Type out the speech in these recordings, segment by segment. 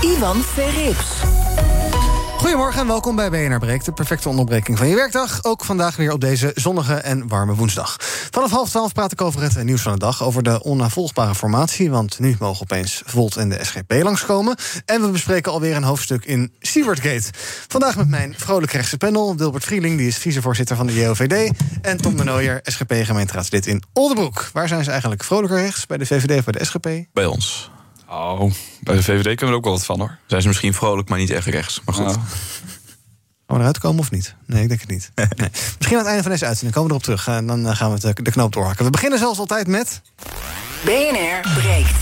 Ivan Verrips. Goedemorgen en welkom bij BNR Breekt, de perfecte onderbreking van je werkdag. Ook vandaag weer op deze zonnige en warme woensdag. Vanaf half twaalf praat ik over het nieuws van de dag, over de onnavolgbare formatie. Want nu mogen opeens Volt en de SGP langskomen. En we bespreken alweer een hoofdstuk in Sewardgate. Vandaag met mijn vrolijk rechtse panel, Wilbert Vrieling, die is vicevoorzitter van de JOVD. En Tom de Nooijer, SGP-gemeenteraadslid in Oldenbroek. Waar zijn ze eigenlijk vrolijker rechts, bij de VVD of bij de SGP? Bij ons. Oh, bij de VVD kunnen we er ook wel wat van hoor. Zijn ze misschien vrolijk, maar niet echt rechts. Maar goed. Nou, Gaan we eruit komen of niet? Nee, ik denk het niet. Nee. Misschien aan het einde van deze uitzending komen we erop terug. En dan eh, gaan we de, de knoop doorhakken. We beginnen zoals altijd met... BNR breekt.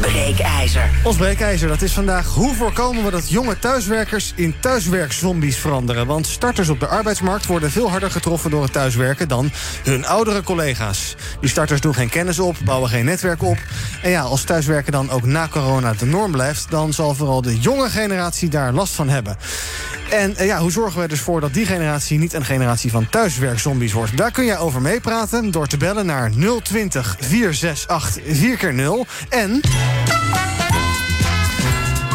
Breekijzer. Ons breekijzer, dat is vandaag hoe voorkomen we dat jonge thuiswerkers in thuiswerkzombies veranderen. Want starters op de arbeidsmarkt worden veel harder getroffen door het thuiswerken dan hun oudere collega's. Die starters doen geen kennis op, bouwen geen netwerk op. En ja, als thuiswerken dan ook na corona de norm blijft, dan zal vooral de jonge generatie daar last van hebben. En eh, ja, hoe zorgen we dus voor dat die generatie niet een generatie van thuiswerkzombies wordt? Daar kun jij over meepraten door te bellen naar 020 468 4x0. En.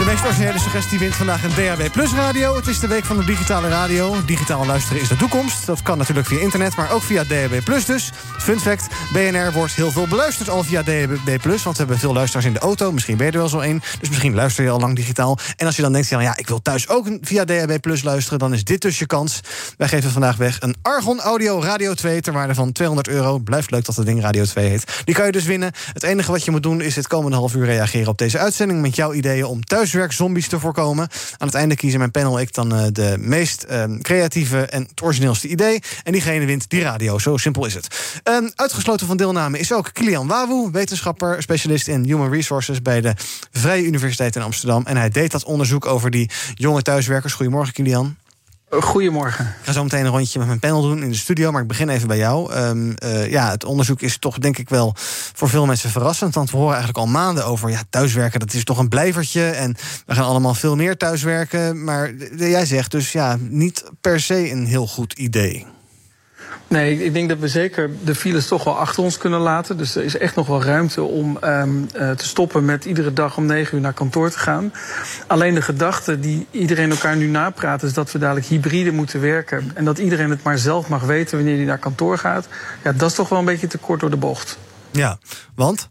Meest originele suggestie wint vandaag een DAB Plus radio. Het is de week van de digitale radio. Digitaal luisteren is de toekomst. Dat kan natuurlijk via internet, maar ook via DAB Plus dus. Fun fact, BNR wordt heel veel beluisterd al via DAB Plus. Want we hebben veel luisteraars in de auto. Misschien ben je er wel zo één. Dus misschien luister je al lang digitaal. En als je dan denkt, ja, ja ik wil thuis ook via DAB Plus luisteren... dan is dit dus je kans. Wij geven vandaag weg een Argon Audio Radio 2... ter waarde van 200 euro. Blijft leuk dat het ding Radio 2 heet. Die kan je dus winnen. Het enige wat je moet doen is het komende half uur reageren op deze uitzending... met jouw ideeën om thuiswerkzombies te voorkomen. Aan het einde kiezen mijn panel ik dan eh, de meest eh, creatieve en het origineelste idee. En diegene wint die radio. Zo simpel is het. Ehm, uitgesloten van deelname is ook Kilian Wawu, wetenschapper, specialist in Human Resources bij de Vrije Universiteit in Amsterdam. En hij deed dat onderzoek over die jonge thuiswerkers. Goedemorgen, Kilian. Goedemorgen. Ik ga zo meteen een rondje met mijn panel doen in de studio, maar ik begin even bij jou. Eh, ja, het onderzoek is toch denk ik wel voor veel mensen verrassend. Want we horen eigenlijk al maanden over ja, thuiswerken, dat is toch een blijvertje. En we gaan allemaal veel meer thuiswerken. Maar jij zegt dus ja, niet per se een heel goed idee. Nee, ik denk dat we zeker de files toch wel achter ons kunnen laten. Dus er is echt nog wel ruimte om um, uh, te stoppen met iedere dag om negen uur naar kantoor te gaan. Alleen de gedachte die iedereen elkaar nu napraat, is dat we dadelijk hybride moeten werken. En dat iedereen het maar zelf mag weten wanneer hij naar kantoor gaat. Ja, dat is toch wel een beetje te kort door de bocht. Ja, want?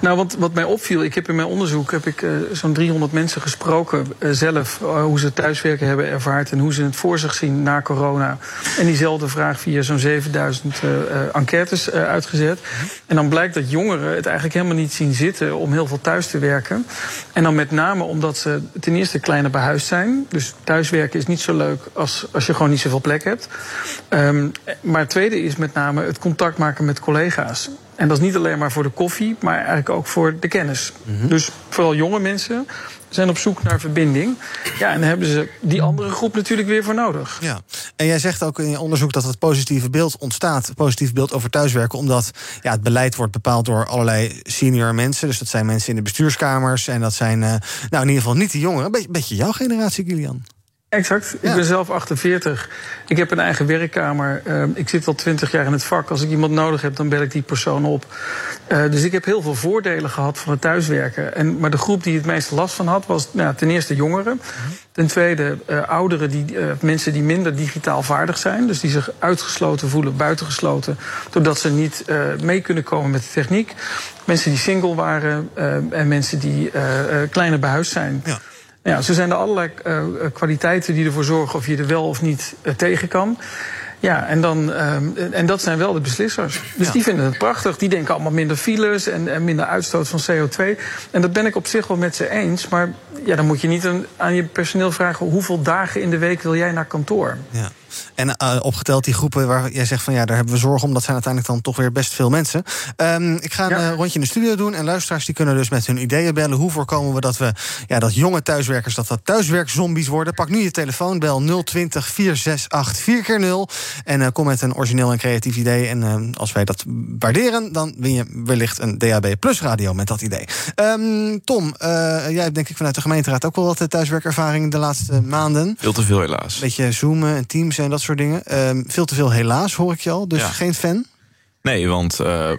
Nou, wat, mij opviel, ik heb in mijn onderzoek heb ik uh, zo'n 300 mensen gesproken uh, zelf, uh, hoe ze thuiswerken hebben ervaard en hoe ze het voor zich zien na corona. En diezelfde vraag via zo'n 7000 enquêtes uitgezet. En dan blijkt dat jongeren het eigenlijk helemaal niet zien zitten om heel veel thuis te werken. En dan met name omdat ze ten eerste kleiner behuisd zijn. Dus thuiswerken is niet zo leuk als, als je gewoon niet zoveel plek hebt. Um, maar het tweede is met name het contact maken met collega's. En dat is niet alleen maar voor de koffie, maar eigenlijk ook voor de kennis. Mm -hmm. Dus vooral jonge mensen zijn op zoek naar verbinding. Ja, en daar hebben ze die andere groep natuurlijk weer voor nodig. Ja, en jij zegt ook in je onderzoek dat het positieve beeld ontstaat, het positieve beeld over thuiswerken, omdat ja, het beleid wordt bepaald door allerlei senior mensen. Dus dat zijn mensen in de bestuurskamers en dat zijn, uh, nou in ieder geval niet de jongeren. Een beetje, beetje jouw generatie, Kilian. Exact. Ja. Ik ben zelf 48. Ik heb een eigen werkkamer. Uh, ik zit al 20 jaar in het vak. Als ik iemand nodig heb, dan bel ik die persoon op. Uh, dus ik heb heel veel voordelen gehad van het thuiswerken. En, maar de groep die het meeste last van had, was nou, ten eerste jongeren. Ten tweede uh, ouderen, die, mensen die minder digitaal vaardig zijn. Dus die zich uitgesloten voelen, buitengesloten. Doordat ze niet mee kunnen komen met de techniek. Mensen die single waren en mensen die kleiner behuisd zijn. Ja. Ja, zo zijn er allerlei uh, kwaliteiten die ervoor zorgen of je er wel of niet uh, tegen kan. Ja, en, dan, uh, en dat zijn wel de beslissers. Dus ja. die vinden het prachtig. Die denken allemaal minder files en, en, minder uitstoot van CO2. En dat ben ik op zich wel met ze eens. Maar ja, dan moet je niet aan, aan je personeel vragen... hoeveel dagen in de week wil jij naar kantoor? Ja. En eh, opgeteld die groepen waar jij zegt van ja, daar hebben we zorg om. Dat zijn uiteindelijk dan toch weer best veel mensen. Ehm, ik ga een Ja. eh, rondje in de studio doen. En luisteraars die kunnen dus met hun ideeën bellen. Hoe voorkomen we dat we ja, dat jonge thuiswerkers, dat dat thuiswerkzombies worden? Pak nu je telefoon, bel 020 468 4 keer 0 En eh, kom met een origineel en creatief idee. En eh, als wij dat waarderen, dan win je wellicht een DAB Plus radio met dat idee. Ehm, Tom, eh, jij hebt denk ik vanuit de gemeenteraad ook wel wat thuiswerkervaring de laatste maanden. Veel te veel helaas. Beetje zoomen en teams en dat soort dingen. Ehm, veel te veel helaas, hoor ik je al. Dus Ja. geen fan. Nee, want eh,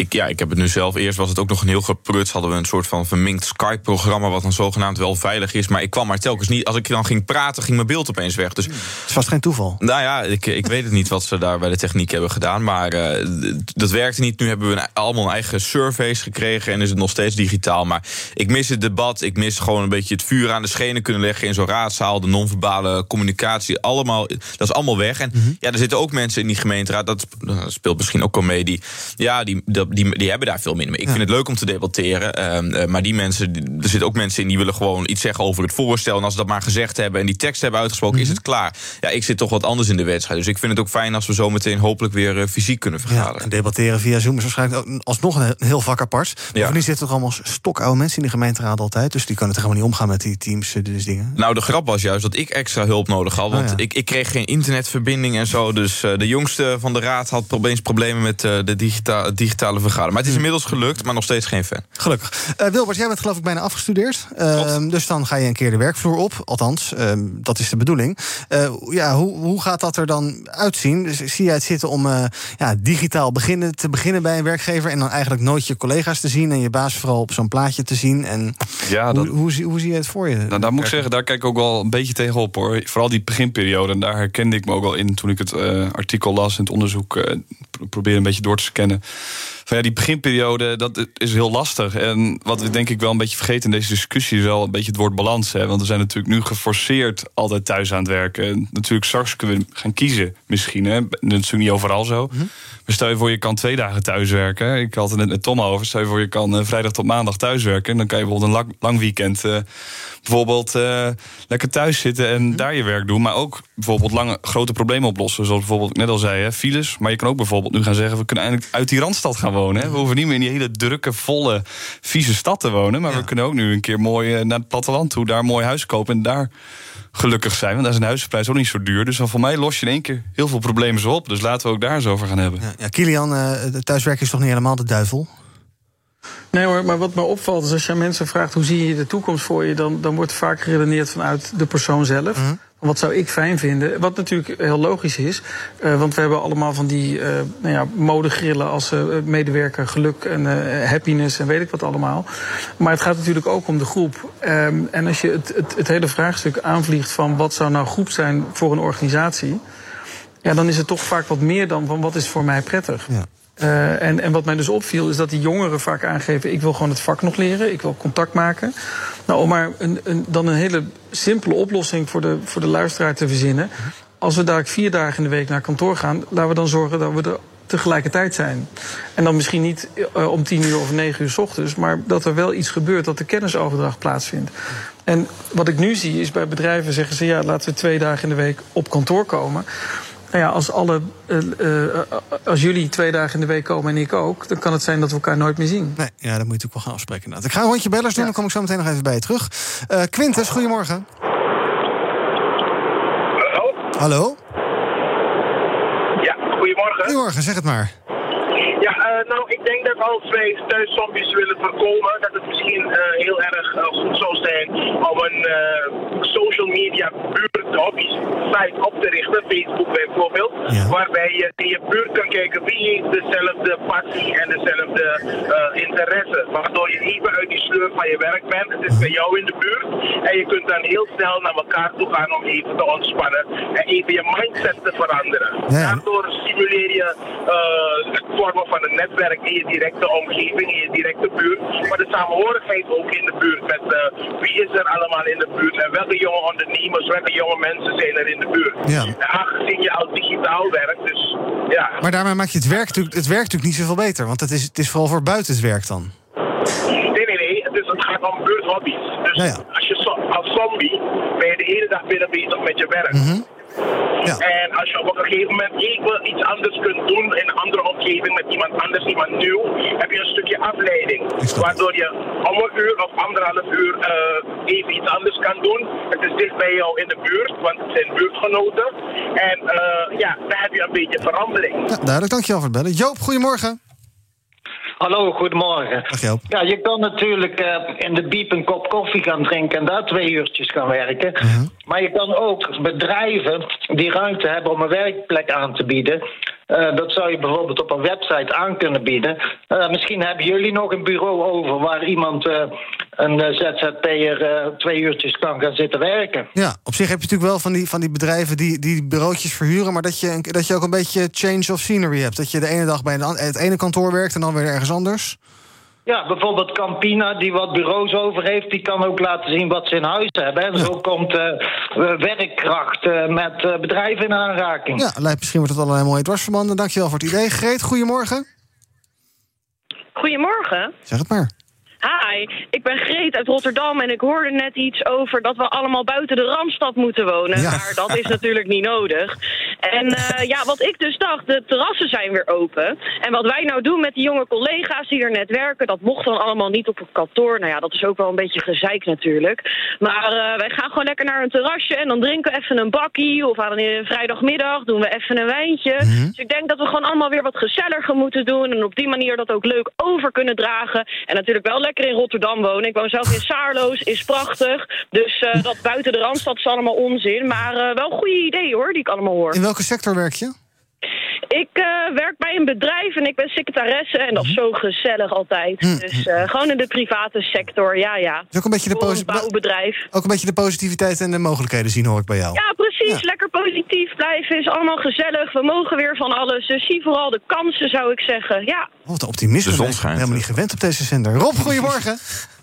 ik, ja, ik heb het nu zelf. Eerst was het ook nog een heel gepruts. Hadden we een soort van verminkt Skype-programma... wat dan zogenaamd wel veilig is. Maar ik kwam maar telkens niet... Als ik dan ging praten, ging mijn beeld opeens weg. Dus Het is vast geen toeval. nou ja, ik, ik weet het niet wat ze daar bij de techniek hebben gedaan. Maar eh, dat werkte niet. Nu hebben we een, allemaal een eigen surveys gekregen. En is het nog steeds digitaal. Maar ik mis het debat. Ik mis gewoon een beetje het vuur aan de schenen kunnen leggen... in zo'n raadzaal. De non-verbale communicatie. Allemaal, dat is allemaal weg. En ja, er zitten ook mensen in die gemeenteraad. Dat, dat speelt misschien ook comedie. Ja, die, dat- die, die hebben daar veel minder mee. Ik vind het leuk om te debatteren. ehm, eh, maar die mensen, er zitten ook mensen in die willen gewoon iets zeggen over het voorstel. En als ze dat maar gezegd hebben en die tekst hebben uitgesproken, is het klaar. Ja, ik zit toch wat anders in de wedstrijd. Dus ik vind het ook fijn als we zo meteen hopelijk weer eh, fysiek kunnen Ja, vergaderen. en debatteren via Zoom is waarschijnlijk alsnog een heel vak apart. Bovendien zitten er allemaal stokoude mensen in de gemeenteraad altijd. Dus die kunnen toch helemaal niet omgaan met die teams, dus dingen. Nou, de grap was juist dat ik extra hulp nodig had. Want Oh, ja. ik, ik kreeg geen internetverbinding en zo. Dus de jongste van de raad had opeens problemen met de digita digitale Maar het is inmiddels gelukt, maar nog steeds geen fan. Gelukkig. Eh, Wilbert, jij bent geloof ik bijna afgestudeerd. Ehm, dus dan ga je een keer de werkvloer op. Althans, ehm, dat is de bedoeling. Eh, ja, hoe, hoe gaat dat er dan uitzien? Dus zie jij het zitten om eh, ja, digitaal beginnen, te beginnen bij een werkgever... en dan eigenlijk nooit je collega's te zien... en je baas vooral op zo'n plaatje te zien? En Ja, dat, hoe, hoe, zie- hoe zie je het voor je? nou, daar moet ik zeggen, daar kijk ik ook wel een beetje tegenop hoor. Vooral die beginperiode. En daar herkende ik me ook wel in toen ik het eh, artikel las en het onderzoek eh, pro- probeerde een beetje door te scannen. Van ja, die beginperiode, dat is heel lastig. En wat we denk ik wel een beetje vergeten in deze discussie is wel een beetje het woord balans. Hè? Want we zijn natuurlijk nu geforceerd altijd thuis aan het werken. En natuurlijk straks kunnen we gaan kiezen misschien. Hè? Dat is natuurlijk niet overal zo. Maar stel je voor, je kan twee dagen thuiswerken. Ik had het net met Tom over. Stel je voor, je kan eh, vrijdag tot maandag thuiswerken. En dan kan je bijvoorbeeld een lang, lang weekend eh, bijvoorbeeld eh, lekker thuis zitten en daar je werk doen. Maar ook bijvoorbeeld lange grote problemen oplossen. Zoals bijvoorbeeld, ik net al zei, hè, files. Maar je kan ook bijvoorbeeld nu gaan zeggen, we kunnen eindelijk uit die randstad gaan wonen. Hè. We hoeven niet meer in die hele drukke, volle, vieze stad te wonen. Maar we kunnen ook nu een keer mooi eh, naar het platteland toe. Daar een mooi huis kopen en daar gelukkig zijn. Want daar is een huizenprijs ook niet zo duur. Dus dan voor mij los je in één keer heel veel problemen zo op. Dus laten we ook daar eens over gaan hebben. Ja, ja, Kilian, eh, het thuiswerken is toch niet helemaal de duivel? Nee hoor, maar wat me opvalt is als je aan mensen vraagt hoe zie je de toekomst voor je, dan, dan wordt vaak geredeneerd vanuit de persoon zelf. Wat zou ik fijn vinden? Wat natuurlijk heel logisch is, eh, want we hebben allemaal van die eh nou ja, modegrillen als eh, medewerker, geluk en happiness en weet ik wat allemaal. Maar het gaat natuurlijk ook om de groep. Ehm, en als je het, het, het hele vraagstuk aanvliegt van wat zou nou groep zijn voor een organisatie, ja, dan is het toch vaak wat meer dan van wat is voor mij prettig. Ja. Eh, en, en wat mij dus opviel is dat die jongeren vaak aangeven... ik wil gewoon het vak nog leren, ik wil contact maken. Nou, om maar een, een, dan een hele simpele oplossing voor de, voor de luisteraar te verzinnen... als we dadelijk vier dagen in de week naar kantoor gaan... laten we dan zorgen dat we er tegelijkertijd zijn. En dan misschien niet eh, om tien uur of negen uur s ochtends... maar dat er wel iets gebeurt, dat de kennisoverdracht plaatsvindt. En wat ik nu zie is bij bedrijven zeggen ze... ja, laten we twee dagen in de week op kantoor komen... Nou ja, als, alle, eh, eh, als jullie twee dagen in de week komen en ik ook, dan kan het zijn dat we elkaar nooit meer zien. Nee, ja, dat moet je natuurlijk wel gaan afspreken. inderdaad. Ik ga een rondje bellers doen, dan kom ik zo meteen nog even bij je terug. Eh Quintus, goedemorgen. Hallo? Hallo? Ja, goedemorgen. Goedemorgen, zeg het maar. Ja, eh, nou, ik denk dat als wij thuiszombies willen voorkomen, dat het misschien eh, heel erg goed zou zijn om een eh, social media buurthobby's site op te richten, Facebook bijvoorbeeld, Ja. waarbij je in je buurt kan kijken wie heeft dezelfde passie en dezelfde eh, interesse, waardoor je even uit die sleur van je werk bent. Het is bij jou in de buurt en je kunt dan heel snel naar elkaar toe gaan om even te ontspannen en even je mindset te veranderen. Ja. Daardoor stimuleer je eh, het vormen van een netwerk in je directe omgeving, in je directe buurt. Maar de samenhorigheid ook in de buurt. Met eh, wie is er allemaal in de buurt en welke jonge ondernemers, welke jonge mensen zijn er in de buurt. Ja. En aangezien je al digitaal werkt, dus ja. Maar daarmee maak je het werk, natuurlijk- het werkt natuurlijk niet zoveel beter. Want het is, het is vooral voor buiten het werk dan. Nee, nee, nee. Dus het gaat om buurthobby's. Dus Ja, ja. als je zo- als zombie ben je de hele dag binnen bezig met je werk. Ja. En als je op een gegeven moment even iets anders kunt doen in een andere omgeving met iemand anders, iemand nieuw, heb je een stukje afleiding. Waardoor je om een uur of anderhalf uur eh, even iets anders kan doen. Het is dicht bij jou in de buurt, want het zijn buurtgenoten. En eh, ja, dan heb je een beetje verandering. Ja, duidelijk, dankjewel voor het bellen. Joop, goedemorgen. Hallo, goedemorgen. Dag Joop. Ja, je kan natuurlijk eh, in de biep een kop koffie gaan drinken en daar twee uurtjes gaan werken. Mhm. Maar je kan ook bedrijven die ruimte hebben om een werkplek aan te bieden. eh, dat zou je bijvoorbeeld op een website aan kunnen bieden. Eh, misschien hebben jullie nog een bureau over waar iemand, een eh, ZZP'er, eh, twee uurtjes kan gaan zitten werken. Ja, op zich heb je natuurlijk wel van die, van die bedrijven die, die bureautjes verhuren... maar dat je, een- dat je ook een beetje change of scenery hebt. Dat je de ene dag bij het ene kantoor werkt en dan weer ergens anders. Ja, bijvoorbeeld Campina, die wat bureaus over heeft, die kan ook laten zien wat ze in huis hebben. En zo komt eh, werkkracht eh, met eh, bedrijven in aanraking. Ja, lijkt misschien wordt het allerlei mooie dwarsverbanden. Dankjewel voor het idee. Greet, goedemorgen. Goedemorgen. Zeg het maar. Hi, ik ben Greet uit Rotterdam en ik hoorde net iets over dat we allemaal buiten de Randstad moeten wonen. Ja. Maar dat is natuurlijk niet nodig. En eh, ja, wat ik dus dacht, de terrassen zijn weer open. En wat wij nou doen met die jonge collega's die er net werken, dat mocht dan allemaal niet op een kantoor. Nou ja, dat is ook wel een beetje gezeik natuurlijk. Maar eh, wij gaan gewoon lekker naar een terrasje en dan drinken we even een bakkie. Of aan een vrijdagmiddag doen we even een wijntje. Dus ik denk dat we gewoon allemaal weer wat gezelliger moeten doen. En op die manier dat ook leuk over kunnen dragen. En natuurlijk wel lekker in Rotterdam wonen. Ik woon zelf in Saarloos, is prachtig. Dus eh, dat buiten de Randstad is allemaal onzin. Maar eh, wel goede ideeën hoor, die ik allemaal hoor. In welke sector werk je? Ik eh, werk bij een bedrijf en ik ben secretaresse. En dat is zo gezellig altijd. Dus eh, gewoon in de private sector, ja ja. Is ook een beetje de, Voor een posi- bouwbedrijf. ook een beetje de positiviteit en de mogelijkheden zien, hoor ik bij jou. Ja, precies. Ja. Lekker positief blijven. Is allemaal gezellig. We mogen weer van alles. Dus zie vooral de kansen, zou ik zeggen. Ja. Oh, wat een optimisme. De zon schijnt. helemaal niet gewend op deze zender. Rob, goedemorgen.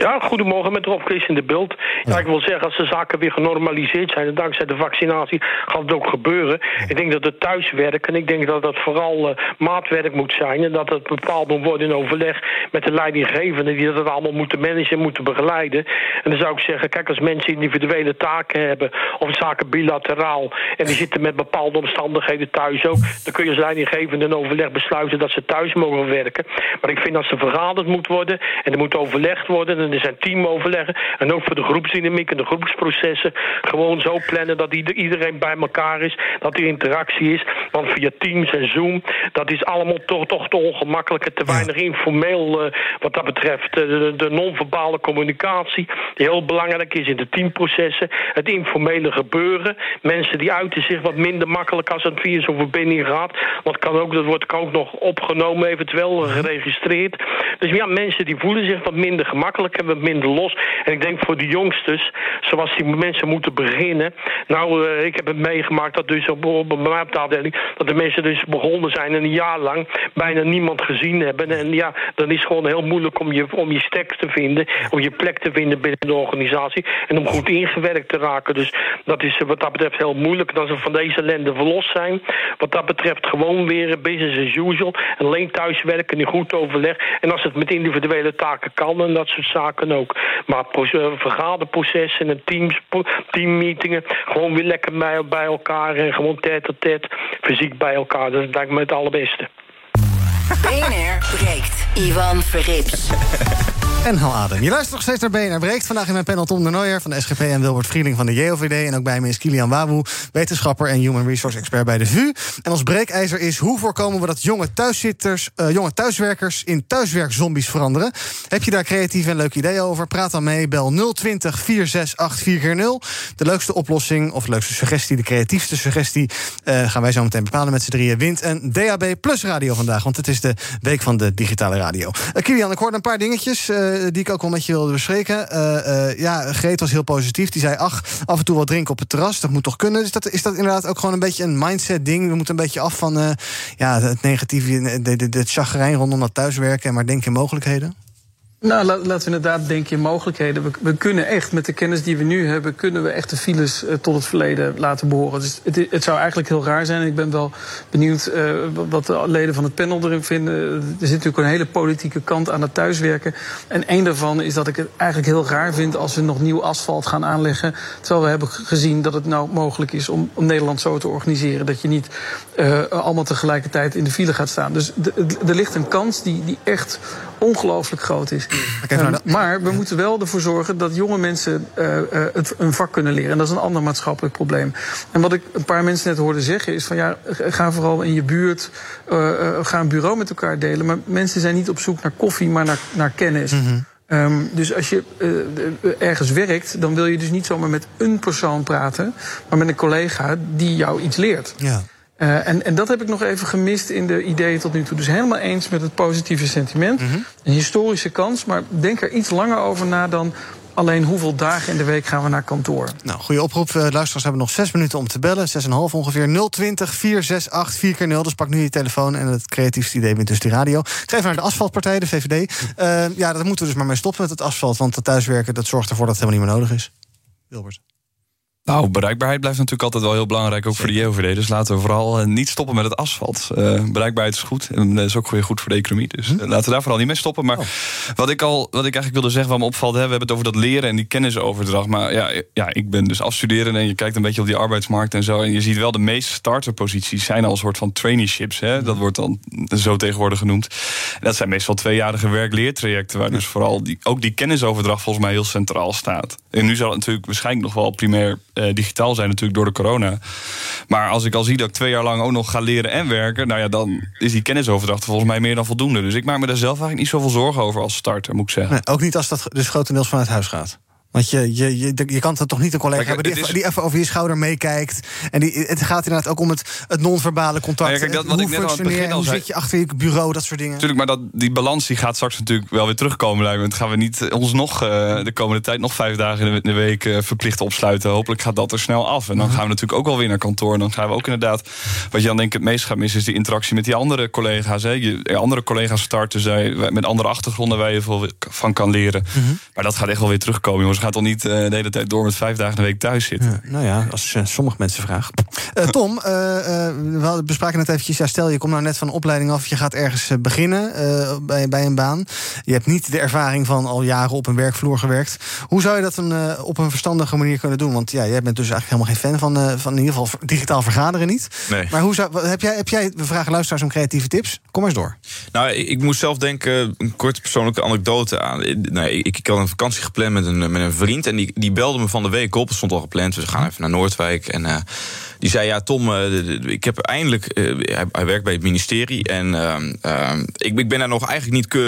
Ja, goedemorgen met Rob Chris in de beeld. Ja, ik wil zeggen, als de zaken weer genormaliseerd zijn... en dankzij de vaccinatie gaat het ook gebeuren. Ik denk dat het thuiswerken, ik denk dat dat vooral eh, maatwerk moet zijn... en dat het bepaald moet worden in overleg met de leidinggevenden... die dat allemaal moeten managen en moeten begeleiden. En dan zou ik zeggen, kijk, als mensen individuele taken hebben... of zaken bilateraal en die zitten met bepaalde omstandigheden thuis ook... dan kun je als leidinggevende in overleg besluiten dat ze thuis mogen werken. Maar ik vind dat ze vergaderd moet worden en er moet overlegd worden... en er zijn teamoverleggen en ook voor de groepsdynamiek en de groepsprocessen... gewoon zo plannen dat ieder- iedereen bij elkaar is, dat er interactie is. Want via Teams en Zoom, dat is allemaal toch, toch te ongemakkelijk... en te weinig informeel eh, wat dat betreft. Eh, de, de non-verbale communicatie, die heel belangrijk is in de teamprocessen. Het informele gebeuren. Mensen die uiten zich wat minder makkelijk als het via zo'n verbinding gaat. Want kan ook, dat wordt ook nog opgenomen, eventueel geregistreerd. Dus ja, mensen die voelen zich wat minder gemakkelijk en wat minder los. En ik denk voor de jongsters, zoals die mensen moeten beginnen. Nou, eh, ik heb het meegemaakt dat dus op, op, bij mij op de afdeling... dat de mensen dus begonnen zijn en een jaar lang bijna niemand gezien hebben. En ja, dan is het gewoon heel moeilijk om je, om je stek te vinden... om je plek te vinden binnen de organisatie... en om goed ingewerkt te raken. Dus dat is wat dat betreft heel moeilijk. Dat ze van deze ellende verlost zijn. Wat dat betreft gewoon weer business as usual. En alleen thuiswerken in goed overleg. En als het met individuele taken kan en dat soort zaken ook. Maar eh, vergaderprocessen en teams, teammeetingen... gewoon weer lekker bij, elkaar en gewoon tête-à-tête fysiek bij elkaar. Dat lijkt me het allerbeste. BNR breekt. Ivan Verrips. En hal adem. Je luistert nog steeds naar BNR Breekt. Vandaag in mijn panel Tom de van de SGP... en Wilbert Vrieling van de JOVD. En ook bij me is Kilian Wawu, wetenschapper en human resource expert bij de VU. En ons breekijzer is hoe voorkomen we dat jonge thuiszitters... eh, jonge thuiswerkers in thuiswerkzombies veranderen. Heb je daar creatieve en leuke ideeën over? Praat dan mee. Bel 020 468 4x0. De leukste oplossing of leukste suggestie, de creatiefste suggestie... eh, gaan wij zo meteen bepalen met z'n drieën. Wint een DAB Plus radio vandaag, want het is de week van de digitale radio. Eh, Kilian, ik hoorde een paar dingetjes... eh, die ik ook wel met je wilde bespreken. Eh, eh, ja, Greet was heel positief. Die zei, ach, af en toe wat drinken op het terras. Dat moet toch kunnen? Is dat, is dat inderdaad ook gewoon een beetje een mindset ding? We moeten een beetje af van ja, het negatieve, het chagrijn rondom dat thuiswerken... en maar denken in mogelijkheden? Nou, la- laten we inderdaad denken in mogelijkheden. We, kunnen echt, met de kennis die we nu hebben... kunnen we echt de files eh, tot het verleden laten behoren. Dus het, het zou eigenlijk heel raar zijn. Ik ben wel benieuwd eh, wat de leden van het panel erin vinden. Er zit natuurlijk een hele politieke kant aan het thuiswerken. En één daarvan is dat ik het eigenlijk heel raar vind... als we nog nieuw asfalt gaan aanleggen. Terwijl we hebben gezien dat het nou mogelijk is... om, om Nederland zo te organiseren... dat je niet eh, allemaal tegelijkertijd in de file gaat staan. Dus er ligt een kans die, die echt ongelooflijk groot is. Ehm, maar we moeten wel ervoor zorgen dat jonge mensen eh, eh, het, een vak kunnen leren. En dat is een ander maatschappelijk probleem. En wat ik een paar mensen net hoorde zeggen is van ja, ga vooral in je buurt, eh, ga een bureau met elkaar delen. Maar mensen zijn niet op zoek naar koffie, maar naar, naar kennis. Ehm, dus als je ergens werkt, dan wil je dus niet zomaar met een persoon praten, maar met een collega die jou iets leert. Ja. Eh, en, en dat heb ik nog even gemist in de ideeën tot nu toe. Dus helemaal eens met het positieve sentiment. Een historische kans, maar denk er iets langer over na dan alleen hoeveel dagen in de week gaan we naar kantoor. Nou, goede oproep. Eh, luisteraars hebben nog zes minuten om te bellen. 6,5 ongeveer. 020 468 4 keer 0 Dus pak nu je telefoon en het creatiefste idee wint dus die radio. Ik ga even naar de asfaltpartij, de VVD. Eh, ja, daar moeten we dus maar mee stoppen met het asfalt. Want het thuiswerken dat zorgt ervoor dat het helemaal niet meer nodig is. Wilbert. Nou, bereikbaarheid blijft natuurlijk altijd wel heel belangrijk, ook voor de JOVD. Dus laten we vooral eh, niet stoppen met het asfalt. Eh, bereikbaarheid is goed en dat is ook weer goed voor de economie. Dus Hm? eh, laten we daar vooral niet mee stoppen. Maar Oh. wat, ik al, wat ik eigenlijk wilde zeggen, wat me opvalt... Hè, we hebben het over dat leren en die kennisoverdracht. Maar ja, ja, ik ben dus afstuderende en je kijkt een beetje op die arbeidsmarkt en zo. En je ziet wel de meeste starterposities zijn al een soort van traineeships. Hè? Dat wordt dan zo tegenwoordig genoemd. En dat zijn meestal tweejarige werk-leertrajecten... waar dus vooral die, ook die kennisoverdracht volgens mij heel centraal staat. En nu zal het natuurlijk waarschijnlijk nog wel primair eh, digitaal zijn natuurlijk door de corona. Maar als ik al zie dat ik twee jaar lang ook nog ga leren en werken... nou ja, dan is die kennisoverdracht volgens mij meer dan voldoende. Dus ik maak me daar zelf eigenlijk niet zoveel zorgen over als starter, moet ik zeggen. Ook niet als dat dus grotendeels vanuit huis gaat. Want je, je, je, je kan het toch niet een collega Kijk, hebben die, even, die even over je schouder meekijkt. En die, het gaat inderdaad ook om het, het non-verbale contact. Ja, kijk, dat wat hoe ik net aan het begin al zei- zit je achter je bureau, dat soort dingen. Natuurlijk, maar dat, die balans die gaat straks natuurlijk wel weer terugkomen. lijkt me. Gaan we niet eh, ons nog eh, de komende tijd nog vijf dagen in de, in de week eh, verplicht opsluiten. Hopelijk gaat dat er snel af. En dan gaan we natuurlijk ook wel weer naar kantoor. En dan gaan we ook inderdaad. Wat je dan denk ik het meest gaat missen, is die interactie met die andere collega's. Hè. Je, andere collega's starten zij, met andere achtergronden waar je veel van kan leren. Maar dat gaat echt wel weer terugkomen, jongens. Gaan toch niet eh, de hele tijd door met vijf dagen de week thuis zitten. Nou ja, als sommige mensen vragen. Eh, Tom, eh, eh, we hadden- bespraken net eventjes. Ja, stel je komt nou net van een opleiding af. Je gaat ergens beginnen eh, bij, bij een baan. Je hebt niet de ervaring van al jaren op een werkvloer gewerkt. Hoe zou je dat een, eh, op een verstandige manier kunnen doen? Want ja, jij bent dus eigenlijk helemaal geen fan van, eh, van in ieder geval digitaal vergaderen niet. Nee. Maar hoe zou, wat- heb, jij, heb jij, we vragen luisteraars om creatieve tips. Kom maar eens door. Nou, ik, ik moest zelf denken, een korte persoonlijke anekdote aan. Nee, ik, ik had een vakantie gepland met een, met een vriend. En die, die belde me van de week op. Het stond al gepland. Dus we gaan even naar Noordwijk. En eh, die zei: Ja, Tom, eh, ik heb eindelijk. eh, hij, werkt bij het ministerie. En ik, ik ben daar nog eigenlijk niet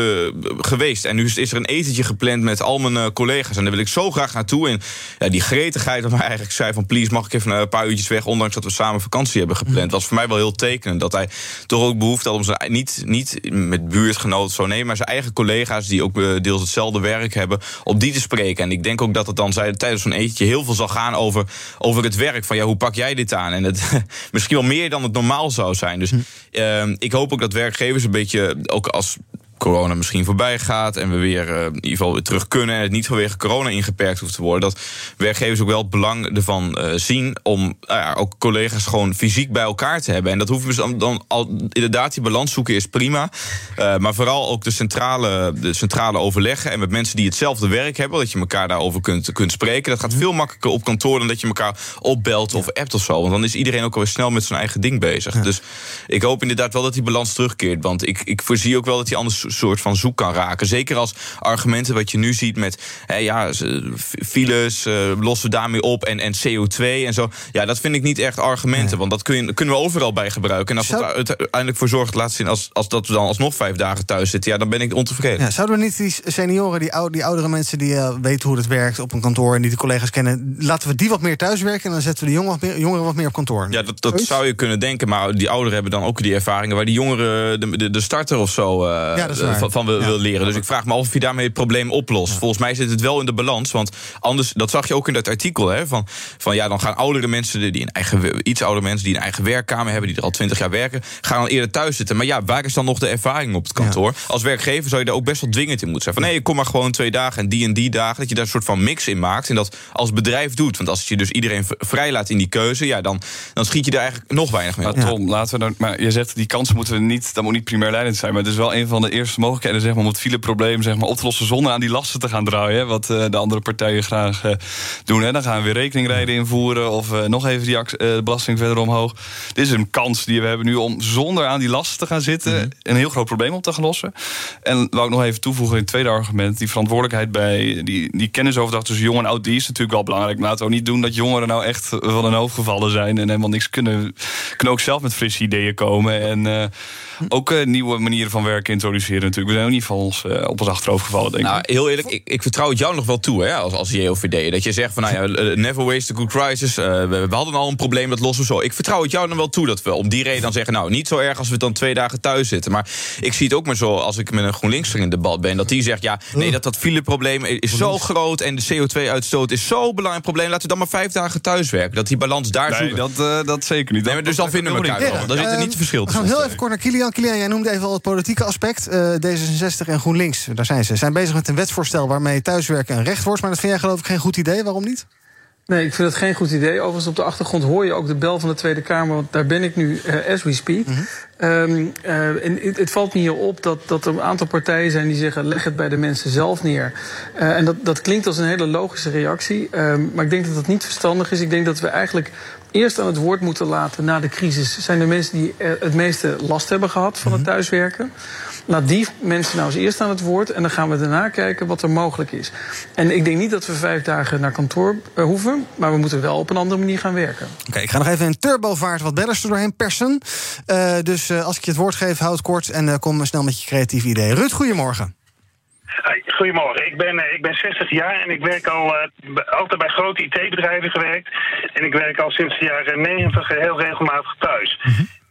geweest. En nu is, er een etentje gepland met al mijn collega's. En daar wil ik zo graag naartoe. En ja, die gretigheid, waar hij eigenlijk zei: van please, mag ik even een paar uurtjes weg. Ondanks dat we samen vakantie hebben gepland. Was voor mij wel heel tekenend. Dat hij toch ook behoefte had om zijn niet, niet met buurtgenoten zo nee, maar zijn eigen collega's die ook deels hetzelfde werk hebben, op die te spreken. En ik denk ook dat het dan tijdens zo'n etentje heel veel zal gaan over, over het werk. Van ja, hoe pak jij dit aan? En het, misschien wel meer dan het normaal zou zijn. Dus ehm, ik hoop ook dat werkgevers een beetje, ook als corona misschien voorbij gaat en we weer eh, in ieder geval weer terug kunnen en het niet vanwege corona ingeperkt hoeft te worden, dat werkgevers ook wel het belang ervan eh, zien om nou ja, ook collega's gewoon fysiek bij elkaar te hebben. En dat hoeven we dan, al inderdaad die balans zoeken is prima, Eh, maar vooral ook de centrale, de centrale overleggen en met mensen die hetzelfde werk hebben, dat je elkaar daarover kunt, kunt spreken. Dat gaat veel makkelijker op kantoor dan dat je elkaar opbelt of appt of zo, want dan is iedereen ook alweer snel met zijn eigen ding bezig. Dus ik hoop inderdaad wel dat die balans terugkeert, want ik, ik voorzie ook wel dat die anders soort van zoek kan raken. Zeker als argumenten wat je nu ziet met hè, ja, files, eh, lossen we daarmee op en, en CO2 en zo. Ja, dat vind ik niet echt argumenten, want dat kun je, kunnen we overal bij gebruiken. En als Zou- er uiteindelijk voor zorgt, laat zien, als, als dat we dan alsnog vijf dagen thuis zitten, ja, dan ben ik ontevreden. Ja, zouden we niet die senioren, die, ou- die oudere mensen die eh, weten hoe het werkt op een kantoor en die de collega's kennen, laten we die wat meer thuiswerken en dan zetten we de jongeren wat meer, jongeren wat meer op kantoor? Ja, dat, dat zou je kunnen denken, maar die ouderen hebben dan ook die ervaringen waar die jongeren de, de, de starter of zo. eh, Ja, dat waar. van, van wil, Ja. wil leren. Dus ik vraag me af of je daarmee het probleem oplost. Volgens mij zit het wel in de balans. Want anders, dat zag je ook in dat artikel. Hè, van, van ja, dan gaan oudere mensen, die een eigen, iets oudere mensen die een eigen werkkamer hebben, die er al twintig jaar werken, gaan dan eerder thuis zitten. Maar ja, waar is dan nog de ervaring op het kantoor? Als werkgever zou je daar ook best wel dwingend in moeten zijn. Van nee, kom maar gewoon twee dagen en die en die dagen. Dat je daar een soort van mix in maakt. En dat als bedrijf doet. Want als je dus iedereen v- vrijlaat in die keuze, ja, dan, dan schiet je er eigenlijk nog weinig mee. Maar Tom, laten we dan. Maar je zegt die kansen moeten we niet. Dat moet niet primair leidend zijn. Maar het is wel een van de eerste mogelijkheden zeg maar, om het fileprobleem zeg maar, op te lossen zonder aan die lasten te gaan draaien. Wat eh, de andere partijen graag eh, doen. Hè. Dan gaan we weer rekeningrijden invoeren. Of eh, nog even die belasting verder omhoog. Dit is een kans die we hebben nu om zonder aan die lasten te gaan zitten. Een heel groot probleem op te gaan lossen. En wou ik nog even toevoegen in het tweede argument. Die verantwoordelijkheid bij die, die kennisoverdracht tussen jong en oud. Die is natuurlijk wel belangrijk. Maar laten we ook niet doen dat jongeren nou echt van hun hoofd gevallen zijn. En helemaal niks kunnen. Kunnen ook zelf met frisse ideeën komen. En ook eh, nieuwe manieren van werken introduceren natuurlijk. We zijn ook niet van ons eh, op ons achterhoofd gevallen, denk ik. Nou, heel eerlijk, ik, ik vertrouw het jou nog wel toe, hè, als, als JOVD. Dat je zegt van, nou ja, eh, never waste a good crisis. eh, we, we hadden al een probleem, dat lossen we zo. Ik vertrouw het jou dan wel toe dat we om die reden dan zeggen... nou, niet zo erg als we dan twee dagen thuis zitten. Maar ik zie het ook maar zo, als ik met een GroenLinkser in debat ben... dat die zegt, ja, nee, dat dat fileprobleem is zo groot... en de CO2-uitstoot is zo'n belangrijk probleem... laten we dan maar vijf dagen thuis werken. Dat die balans daar nee, zoeken. dat, eh, dat zeker niet. Nee, maar dus dan vinden we elkaar wel. Dan zit er niet te verschil We gaan tussen. heel even kort naar Kilian. Kilian, jij noemde even al het politieke aspect. Eh, D66 en GroenLinks, daar zijn ze. Zijn bezig met een wetsvoorstel waarmee thuiswerken een recht wordt. Maar dat vind jij geloof ik geen goed idee. Waarom niet? Nee, ik vind het geen goed idee. Overigens, op de achtergrond hoor je ook de bel van de Tweede Kamer. Want daar ben ik nu eh, as we speak. Ehm, eh, en het, het valt me hier op dat, dat er een aantal partijen zijn die zeggen... leg het bij de mensen zelf neer. En dat, dat klinkt als een hele logische reactie. Ehm, maar ik denk dat dat niet verstandig is. Ik denk dat we eigenlijk eerst aan het woord moeten laten na de crisis... zijn de mensen die eh, het meeste last hebben gehad van het thuiswerken. Laat die mensen nou eens eerst aan het woord... en dan gaan we daarna kijken wat er mogelijk is. En ik denk niet dat we vijf dagen naar kantoor eh, hoeven... maar we moeten wel op een andere manier gaan werken. Oké, ik ga nog even in turbovaart wat bellers er doorheen persen. Eh, dus als ik je het woord geef, houd kort en kom snel met je creatieve idee. Ruud, goedemorgen. Goedemorgen, ik ben, eh, ik ben 60 jaar en ik werk al eh, altijd bij grote IT-bedrijven gewerkt. En ik werk al sinds de jaren 90 heel regelmatig thuis.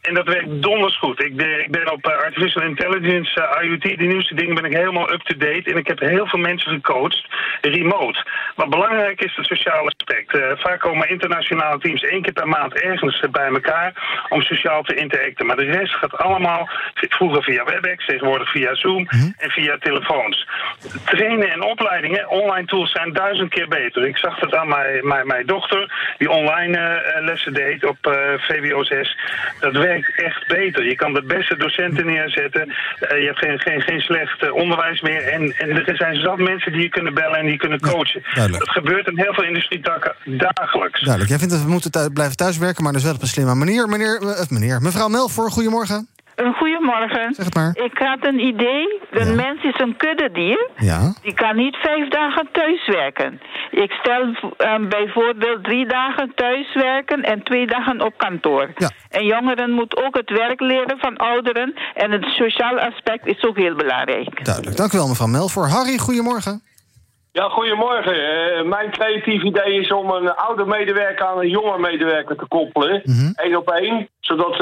En dat werkt donders goed. Ik ben, ik ben op eh, artificial intelligence, eh, IoT, de nieuwste dingen, ben ik helemaal up-to-date. En ik heb heel veel mensen gecoacht, remote. Wat belangrijk is, het sociale aspect. Eh, vaak komen internationale teams één keer per maand ergens bij elkaar om sociaal te interacten. Maar de rest gaat allemaal vroeger via WebEx, tegenwoordig via Zoom en via telefoons. Trainen en opleidingen, online tools zijn duizend keer beter. Ik zag dat aan mijn, mijn, mijn dochter, die online lessen deed op VWO 6. Dat werkt echt beter. Je kan de beste docenten neerzetten. Eh, je hebt geen, geen, geen slecht eh, onderwijs meer. En, en er zijn zat mensen die je kunnen bellen en die kunnen coachen. dat gebeurt in heel veel industrietakken dagelijks. Duidelijk. Jij vindt dat we moeten thu- blijven thuiswerken, maar dus wel op een slimme manier. Meneer, eh, meneer. Mevrouw Melvoor, goedemorgen. Een goedemorgen. Zeg het maar. Ik had een idee. Een mens is een kuddedier. Ja. Die kan niet vijf dagen thuiswerken. Ik stel eh, bijvoorbeeld drie dagen thuiswerken en twee dagen op kantoor. En jongeren moeten ook het werk leren van ouderen. En het sociaal aspect is ook heel belangrijk. Duidelijk. Dank u wel, mevrouw Melvoor. Harry, goedemorgen. Ja, goedemorgen. Eh, mijn creatief idee is om een oude medewerker aan een jonge medewerker te koppelen. Eén op één. Zodat eh,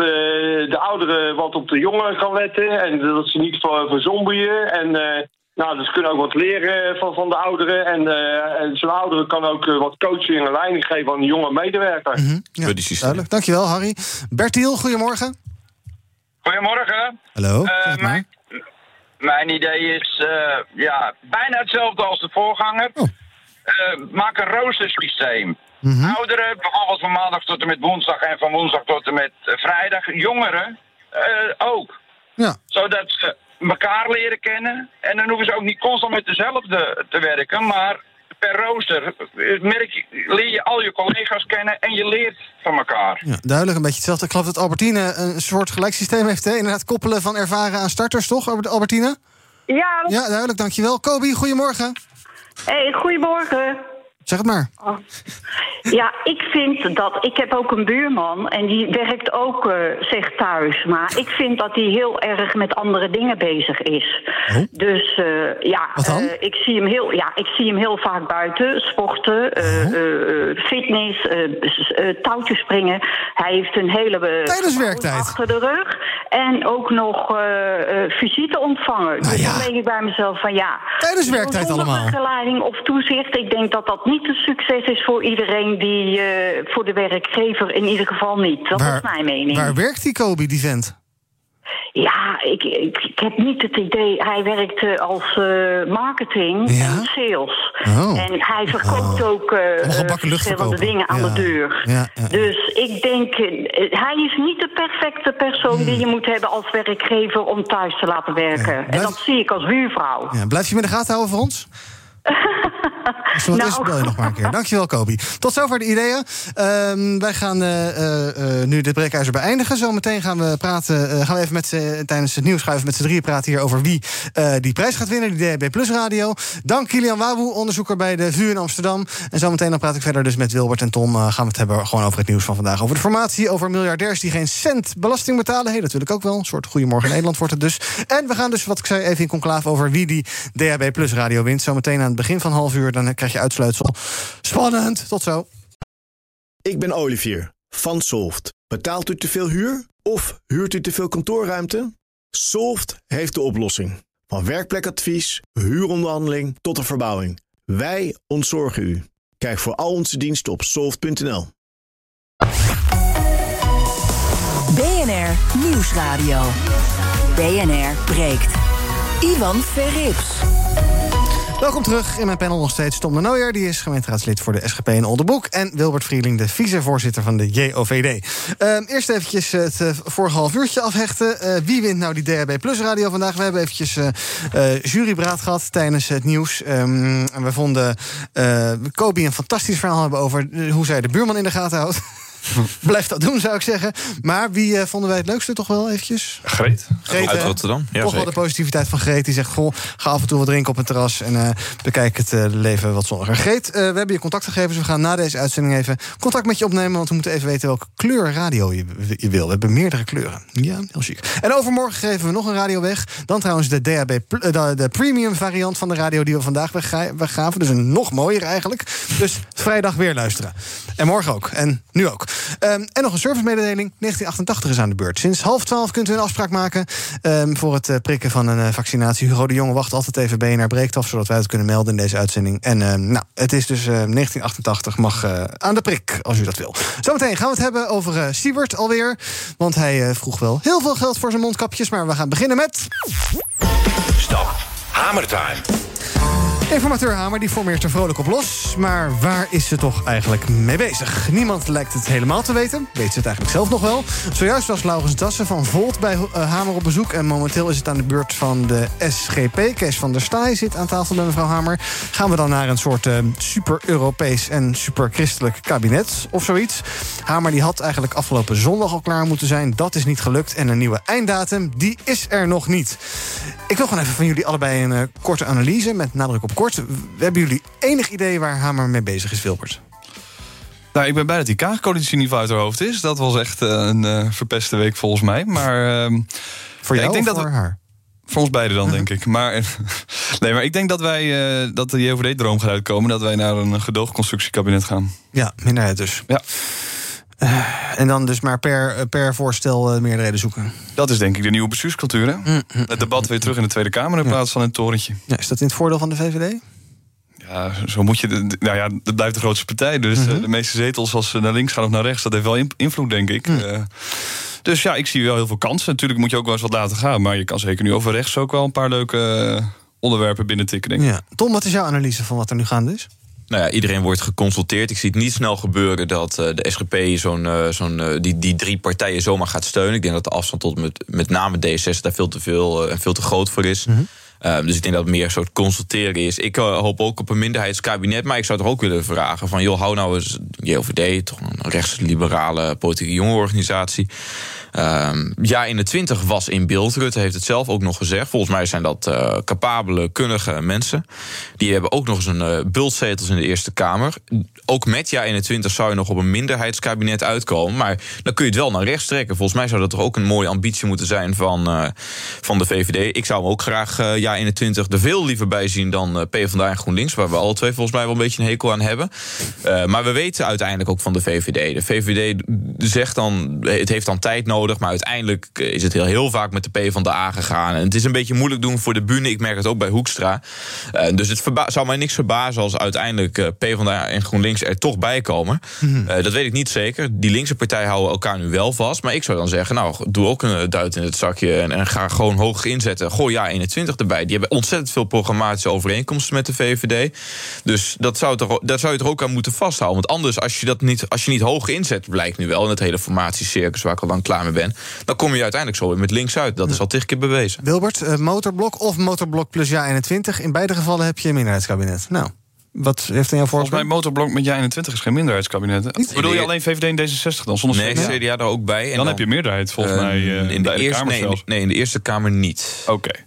de oudere wat op de jongeren kan letten. En dat ze niet ver- verzombien. En eh, nou, dus ze kunnen ook wat leren van, van de ouderen. En, eh, en zo'n oudere kan ook wat coaching en leiding geven aan een jonge medewerker. Ja, duidelijk. Dank je wel, Harry. Bertiel, goedemorgen. Goedemorgen. Hallo. Zeg het maar. mijn, mijn idee is eh, ja, bijna hetzelfde als de voorganger. Oh. Eh, maak een roostersysteem. Mhm. Ouderen, bijvoorbeeld van maandag tot en met woensdag en van woensdag tot en met eh, vrijdag. Jongeren ook. Ja. Zodat ze elkaar leren kennen. En dan hoeven ze ook niet constant met dezelfde te werken, maar per rooster eh, merk je, leer je al je collega's kennen en je leert van elkaar. Ja, duidelijk, een beetje hetzelfde. Ik geloof dat Albertine een soort gelijk systeem heeft. Hè? Inderdaad, koppelen van ervaren aan starters, toch, Albert- Albertine? Ja, dat- Ja, duidelijk, dankjewel. Kobi, goedemorgen. Hey, goedemorgen. Zeg het maar. Oh. Ja, ik vind dat. Ik heb ook een buurman en die werkt ook uh, zich thuis. Maar ik vind dat hij heel erg met andere dingen bezig is. Oh? Dus uh, ja, uh, ik, zie hem heel, ja, ik zie hem heel vaak buiten sporten, oh? fitness, touwtjes springen. Hij heeft een hele. Tijdens werktijd. Achter de rug. En ook nog visite ontvangen. Nou, dus ja. dan denk ik bij mezelf van ja. Tijdens werktijd allemaal. begeleiding of toezicht. Ik denk dat dat niet een succes is voor iedereen die uh, voor de werkgever in ieder geval niet. Dat waar, is mijn mening. Waar werkt die Kobe, die vent? Ja, ik, ik, ik, heb niet het idee. Hij werkt als uh, marketing ja? en sales. Oh. En hij verkoopt oh. ook uh, verschillende dingen aan ja. de deur. Ja, dus ik denk, hij is niet de perfecte persoon hmm. die je moet hebben als werkgever om thuis te laten werken. En dat zie ik als buurvrouw. Blijf je met de gaten houden voor ons? Wat nou. is, bel je nog maar een keer. Dankjewel, Kobi. Tot zover de ideeën. Um, wij gaan uh, uh, nu dit breekijzer beëindigen. Zometeen gaan we praten. Uh, gaan we even met tijdens het nieuws schuiven met z'n drieën praten hier over wie die prijs gaat winnen, die DHB Plus Radio. Dank Kilian Wawoe, onderzoeker bij de VU in Amsterdam. En zometeen dan praat ik verder dus met Wilbert en Tom. gaan we het hebben gewoon over het nieuws van vandaag. Over de formatie, over miljardairs die geen cent belasting betalen. Hey, dat wil ik ook wel. Een soort Goedemorgen Nederland wordt het dus. En we gaan dus, wat ik zei, even in conclave over wie die DHB Plus Radio wint. Zometeen aan het begin van half uur. Dan krijg je uitsluitsel. Spannend. Tot zo. Ik ben Olivier van Solft. Betaalt u te veel huur? Of huurt u te veel kantoorruimte? Solft heeft de oplossing. Van werkplekadvies, huuronderhandeling tot de verbouwing. Wij ontzorgen u. Kijk voor al onze diensten op soft.nl. BNR Nieuwsradio. BNR breekt. Ivan Verrips. Welkom terug in mijn panel nog steeds Tom de Nooijer. Die is gemeenteraadslid voor de SGP in Oldenboek. En Wilbert Vrieling, de vicevoorzitter van de JOVD. Uh, eerst eventjes het uh, vorige half uurtje afhechten. Uh, wie wint nou die DHB Plus radio vandaag? We hebben eventjes jurybraad gehad tijdens het nieuws. Um, en we vonden Kobi een fantastisch verhaal hebben over hoe zij de buurman in de gaten houdt. Blijf dat doen, zou ik zeggen. Maar wie uh, vonden wij het leukste toch wel eventjes? Greet. Greet Uit Rotterdam. Ja, toch wel de positiviteit van Greet. Die zegt, goh, ga af en toe wat drinken op een terras... en uh, bekijk het uh, leven wat zonniger. Greet, we hebben je contactgegevens. We gaan na deze uitzending even contact met je opnemen... want we moeten even weten welke kleur radio je, je wil. We hebben meerdere kleuren. Ja, heel chic. En overmorgen geven we nog een radio weg. Dan trouwens de DHB, de, de premium variant van de radio... die we vandaag weggaven. Dus een nog mooier eigenlijk. Dus vrijdag weer luisteren. En morgen ook. En nu ook. Um, en nog een servicemededeling. 1988 is aan de beurt. Sinds half twaalf kunt u een afspraak maken um, voor het uh, prikken van een uh, vaccinatie. Hugo de Jonge wacht altijd even BNR breekt af, zodat wij het kunnen melden in deze uitzending. En uh, nou, het is dus 1988, mag aan de prik, als u dat wil. Zometeen gaan we het hebben over Siebert alweer. Want hij vroeg wel heel veel geld voor zijn mondkapjes. Maar we gaan beginnen met... Stop. Hamertime. Informateur Hamer die formeert er vrolijk op los. Maar waar is ze toch eigenlijk mee bezig? Niemand lijkt het helemaal te weten. Weet ze het eigenlijk zelf nog wel? Zojuist was Laurens Dassen van Volt bij uh, Hamer op bezoek. En momenteel is het aan de beurt van de SGP. Kees van der Staaij zit aan tafel bij mevrouw Hamer. Gaan we dan naar een soort uh, super-Europees en super-christelijk kabinet of zoiets? Hamer die had eigenlijk afgelopen zondag al klaar moeten zijn. Dat is niet gelukt. En een nieuwe einddatum, die is er nog niet. Ik wil gewoon even van jullie allebei een uh, korte analyse met nadruk op kort. Hebben jullie enig idee waar Hamer mee bezig is, Wilbert? Nou, ik ben blij dat die Kaagcoalitie niet uit haar hoofd is. Dat was echt uh, een uh, verpeste week volgens mij. Maar uh, voor jou ja, ik denk dat voor haar? Voor ons beiden dan, denk ik. Maar, nee, maar ik denk dat wij uh, dat de JOVD-droom gaat uitkomen... dat wij naar een gedoogconstructiekabinet gaan. Ja, minderheid dus. Ja. En dan dus maar per, per voorstel uh, meerderheden zoeken. Dat is denk ik de nieuwe bestuurscultuur. Hè? Mm, mm, het debat weer terug in de Tweede Kamer in plaats van in het torentje. Ja, is dat in het voordeel van de VVD? Ja, zo moet je. Nou ja, dat blijft de grootste partij. Dus mm -hmm. de meeste zetels, als ze naar links gaan of naar rechts, dat heeft wel invloed, denk ik. Mm. Uh, dus ja, ik zie wel heel veel kansen. Natuurlijk moet je ook wel eens wat laten gaan. Maar je kan zeker nu over rechts ook wel een paar leuke onderwerpen binnentikken, denk ik. Ja. Tom, wat is jouw analyse van wat er nu gaande is? Nou ja, iedereen wordt geconsulteerd. Ik zie het niet snel gebeuren dat uh, de SGP zo'n, uh, zo'n, uh, die, die drie partijen zomaar gaat steunen. Ik denk dat de afstand tot met, met name D66 daar veel te veel en veel te groot voor is. Mm -hmm. dus ik denk dat het meer een soort consulteren is. Ik hoop ook op een minderheidskabinet. Maar ik zou toch ook willen vragen: van joh, hou nou eens JOVD, toch een rechtsliberale politieke jongerenorganisatie. Ehm, ja, 21 was in beeld. Rutte heeft het zelf ook nog gezegd. Volgens mij zijn dat uh, capabele, kunnige mensen. Die hebben ook nog eens een uh, bultzetels in de Eerste Kamer. Ook met ja 21 zou je nog op een minderheidskabinet uitkomen. Maar dan kun je het wel naar rechts trekken. Volgens mij zou dat toch ook een mooie ambitie moeten zijn van, uh, van de VVD. Ik zou hem ook graag ja 21 er veel liever bij zien dan PvdA en GroenLinks. Waar we alle twee volgens mij wel een beetje een hekel aan hebben. maar we weten uiteindelijk ook van de VVD. De VVD zegt dan, het heeft dan tijd nodig. Maar uiteindelijk is het heel, heel vaak met de PvdA gegaan. En het is een beetje moeilijk doen voor de bühne. Ik merk het ook bij Hoekstra. Uh, dus het zou mij niks verbazen als uiteindelijk uh, PvdA en GroenLinks er toch bij komen. Mm uh, dat weet ik niet zeker. Die linkse partijen houden elkaar nu wel vast. Maar ik zou dan zeggen, nou, doe ook een duit in het zakje... en, en ga gewoon hoog inzetten. Gooi ja 21 erbij. Die hebben ontzettend veel programmatische overeenkomsten met de VVD. Dus dat zou, toch, daar zou je er ook aan moeten vasthouden. Want anders, als je dat niet, als je niet hoog inzet... blijkt nu wel in het hele formatiecircus waar ik al lang klaar mee ben... dan kom je uiteindelijk zo weer met links uit. Dat is al tig keer bewezen. Wilbert, uh, motorblok of motorblok plus ja 21. In beide gevallen heb je een minderheidskabinet. Nou, wat heeft in jouw Volgens mij motorblok met ja 21 is geen minderheidskabinet. Niet? Bedoel je alleen VVD en D66 dan? Zonder nee, CDA, CDA er ook bij. En dan, dan, heb je meerderheid volgens uh, mij uh, in de, de eerste, Kamer nee, nee, in de Eerste Kamer niet. Oké. Okay.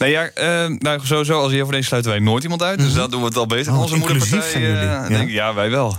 Nee, ja, uh, nou, sowieso, als hierover sluiten wij nooit iemand uit. Dus mm -hmm. dat doen we het al beter. Oh, Onze moederpartij. Uh, ja. Denk, ja, wij wel.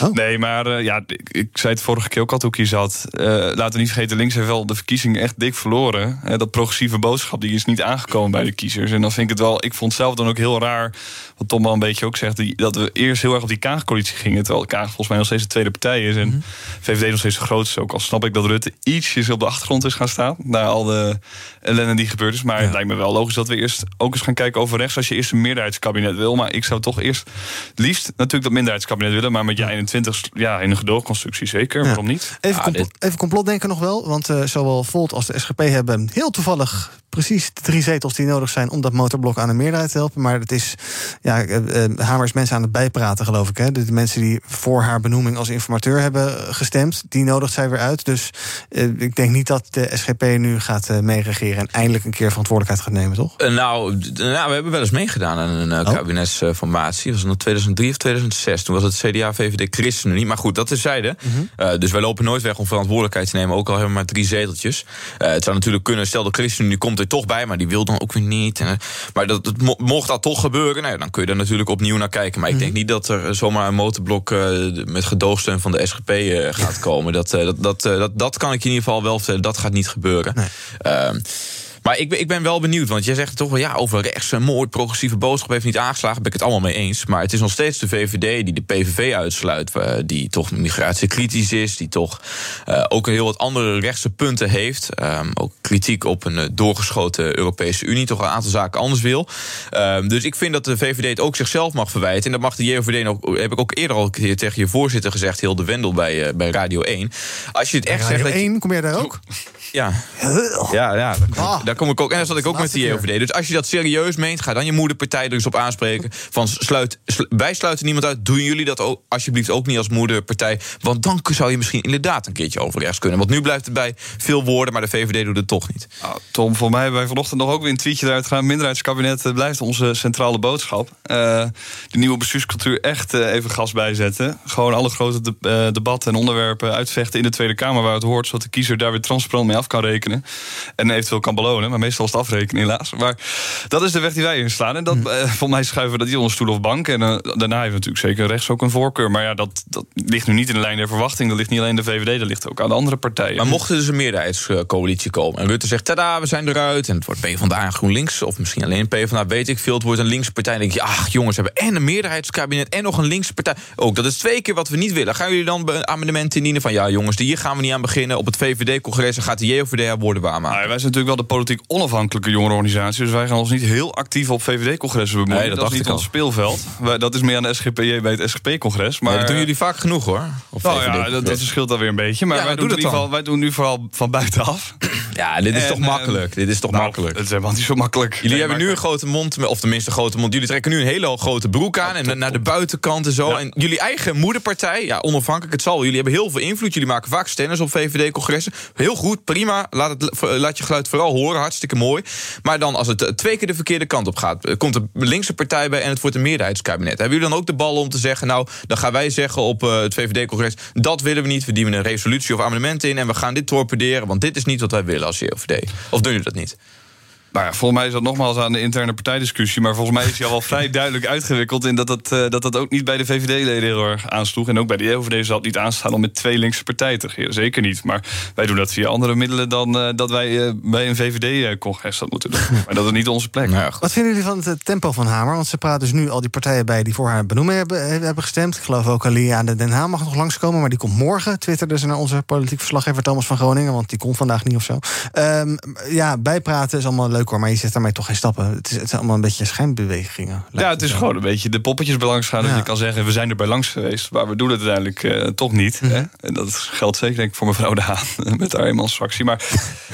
Oh. Nee, maar uh, ja, ik, ik, zei het vorige keer ook al toen ik hier zat. laten we niet vergeten, links heeft wel de verkiezingen echt dik verloren. dat progressieve boodschap die is niet aangekomen bij de kiezers. En dan vind ik het wel, ik vond het zelf dan ook heel raar. Wat Tom al een beetje ook zegt, die, dat we eerst heel erg op die Kaag-coalitie gingen. Terwijl Kaag volgens mij nog steeds de tweede partij is. En mm -hmm. VVD nog steeds de grootste. Ook al snap ik dat Rutte ietsjes op de achtergrond is gaan staan. Na al de ellende die gebeurd is. Maar ja. het lijkt me wel logisch dat we eerst ook eens gaan kijken over rechts als je eerst een meerderheidskabinet wil. Maar ik zou toch eerst liefst natuurlijk dat minderheidskabinet willen. Maar met ja 21 ja, in een gedoogconstructie zeker. Ja. Waarom niet? Even, even complotdenken nog wel. Want uh, zowel Volt als de SGP hebben heel toevallig precies de drie zetels die nodig zijn om dat motorblok aan de meerderheid te helpen. Maar het is, ja, uh, uh, Hamer is mensen aan het bijpraten, geloof ik. Hè? De, mensen die voor haar benoeming als informateur hebben gestemd, die nodigt zij weer uit. Dus uh, ik denk niet dat de SGP nu gaat uh, meeregeren en eindelijk een keer verantwoordelijkheid gaat nemen, toch? nou, nou, we hebben wel eens meegedaan aan een oh. kabinetsformatie. Dat was in 2003 of 2006. Toen was het CDA, VVD, ChristenUnie. Maar goed, dat is zijde. -hmm. dus wij lopen nooit weg om verantwoordelijkheid te nemen. Ook al hebben we maar drie zeteltjes. het zou natuurlijk kunnen, stel de ChristenUnie komt er toch bij, maar die wil dan ook weer niet. En, maar dat, dat, mocht dat toch gebeuren, nou, dan kun je er natuurlijk opnieuw naar kijken. Maar ik denk niet dat er zomaar een motorblok uh, met gedoogsteun van de SGP uh, gaat komen. Dat, dat, dat, dat, dat kan ik in ieder geval wel vertellen. Dat gaat niet gebeuren. Nee. Ehm, maar ik ben, ik ben wel benieuwd, want jij zegt toch wel... ja, over rechts, een mooi progressieve boodschap heeft niet aangeslagen... ben ik het allemaal mee eens. Maar het is nog steeds de VVD die de PVV uitsluit... die toch migratiekritisch is, die toch uh, ook heel wat andere rechtse punten heeft. Um, ook kritiek op een uh, doorgeschoten Europese Unie... toch een aantal zaken anders wil. Um, dus ik vind dat de VVD het ook zichzelf mag verwijten. En dat mag de JOVD ook, heb ik ook eerder al tegen je voorzitter gezegd... Hilde Wendel bij, uh, bij Radio 1. Als je het echt Radio zegt... 1, kom jij daar ook? Ja, ja, ja daar, daar kom ik ook. En daar zat ik ook met de JOVD. Dus als je dat serieus meent, ga dan je moederpartij er eens op aanspreken. Van sluit, slu, wij sluiten niemand uit. Doen jullie dat ook, alsjeblieft ook niet als moederpartij? Want dan zou je misschien inderdaad een keertje over rechts kunnen. Want nu blijft het bij veel woorden, maar de VVD doet het toch niet. Nou, Tom, voor mij hebben wij vanochtend nog ook weer een tweetje eruit gaan. Minderheidskabinet blijft onze centrale boodschap. Uh, de nieuwe bestuurscultuur echt uh, even gas bijzetten. Gewoon alle grote de, uh, debatten en onderwerpen uitvechten in de Tweede Kamer waar het hoort, zodat de kiezer daar weer transparant mee af kan rekenen. En eventueel kan belonen. Maar meestal is het afrekenen, helaas. Maar dat is de weg die wij inslaan. En dat, mm. uh, volgens mij schuiven dat niet onder stoel of bank. En uh, daarna heeft natuurlijk zeker rechts ook een voorkeur. Maar ja, dat, dat ligt nu niet in de lijn der verwachting. Dat ligt niet alleen de VVD, dat ligt ook aan de andere partijen. Maar mocht er dus een meerderheidscoalitie komen... en Rutte zegt, tada, we zijn eruit... en het wordt PvdA en GroenLinks... of misschien alleen PvdA, weet ik veel... het wordt een linkse partij... dan denk je, ach jongens, we hebben en een meerderheidskabinet... en nog een linkse partij. Ook, dat is twee keer wat we niet willen. Gaan jullie dan amendementen indienen van... ja jongens, hier gaan we niet aan beginnen. Op het VVD-congres gaat de JOVD haar woorden waarmaken. Nou, wij zijn natuurlijk wel de politiek onafhankelijke jongerenorganisatie. Dus wij gaan ons niet heel actief op VVD-congressen bemoeien. Nee, dat, dat is niet ons speelveld. Wij, dat is meer aan de SGPJ bij het SGP-congres. Maar dat doen jullie vaak genoeg hoor. nou ja, dat, dat verschilt dan weer een beetje. Maar ja, wij, doen in ieder geval, wij doen nu vooral van buitenaf. Ja, dit is En, toch ehm, makkelijk. Dit is toch nou, makkelijk. Het is helemaal niet zo makkelijk. Jullie Nee, hebben maar- nu een grote mond, of tenminste een grote mond. Jullie trekken nu een hele grote broek aan en naar de buitenkant en zo. En jullie eigen moederpartij, ja, onafhankelijk het zal. Jullie hebben heel veel invloed. Jullie maken vaak stennis op VVD-congressen. Heel goed, prima. Laat, het, laat je geluid vooral horen, hartstikke mooi. Maar dan als het eh, twee keer de verkeerde kant op gaat, eh, komt een linkse partij bij en het wordt een meerderheidskabinet. Hebben jullie dan ook de bal om te zeggen, nou, dan gaan wij zeggen op eh, het VVD-congres, dat willen we niet. We dienen een resolutie of amendement in en we gaan dit torpederen, want dit is niet wat wij willen als JOVD. Of doen jullie dat niet? Nou ja, volgens mij is dat nogmaals aan de interne partijdiscussie. Maar volgens mij is hij al wel vrij duidelijk uitgewikkeld... in dat dat, eh, dat dat ook niet bij de VVD-leden heel erg aansloeg. En ook bij de JOVD zal het niet aanstaan om met twee linkse partijen te regeren. Zeker niet. Maar wij doen dat via andere middelen dan eh, dat wij eh, bij een VVD-congres dat moeten doen. Maar dat is niet onze plek. Wat vinden jullie van het tempo van Hamer? Want ze praat dus nu al die partijen bij die voor haar benoeming hebben, hebben gestemd. Ik geloof ook Alia aan de Den Haag mag nog langskomen, maar die komt morgen. Twitterde ze naar onze politiek verslaggever Thomas van Groningen, want die komt vandaag niet of zo. Ehm, ja, bijpraten is allemaal leuk hoor, maar je zet daarmee toch geen stappen. Het is, het zijn allemaal een beetje schijnbewegingen. Ja, het is gewoon een beetje de poppetjes bij langs gaan. Dat je kan zeggen, we zijn er bij langs geweest. Maar we doen het uiteindelijk eh, toch niet. Mhm. hè? En dat geldt zeker denk ik voor mevrouw De Haan. Met haar emancipatie. Maar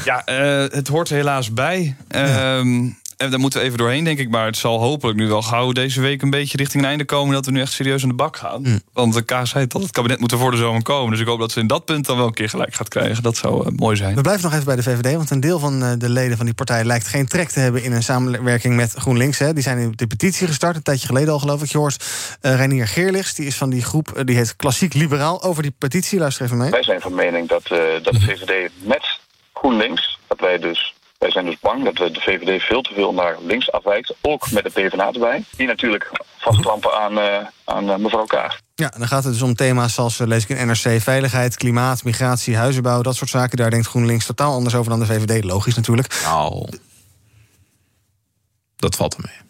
ja, eh, het hoort er helaas bij. Ehm, En daar moeten we even doorheen, denk ik. Maar het zal hopelijk nu wel gauw deze week een beetje richting een einde komen. Dat we nu echt serieus aan de bak gaan. Mm. Want de Kaas zei het al, het kabinet moet er voor de zomer komen. Dus ik hoop dat ze in dat punt dan wel een keer gelijk gaat krijgen. Dat zou eh, mooi zijn. We blijven nog even bij de VVD, want een deel van eh, de leden van die partij lijkt geen trek te hebben in een samenwerking met GroenLinks. Hè. Die zijn in de petitie gestart, een tijdje geleden al geloof ik. Je hoort uh, Reinier Geerlichts, die is van die groep, eh, die heet Klassiek Liberaal, over die petitie. Luister even mee. Wij zijn van mening dat, eh, dat de VVD met GroenLinks, dat wij dus wij zijn dus bang dat de VVD veel te veel naar links afwijkt. Ook met de PvdA erbij. Die natuurlijk vastklampen aan, uh, aan uh, mevrouw Kaag. Ja, dan gaat het dus om thema's zoals, uh, lees ik in NRC, veiligheid, klimaat, migratie, huizenbouw, dat soort zaken. Daar denkt GroenLinks totaal anders over dan de VVD. Logisch natuurlijk. Nou, dat valt ermee.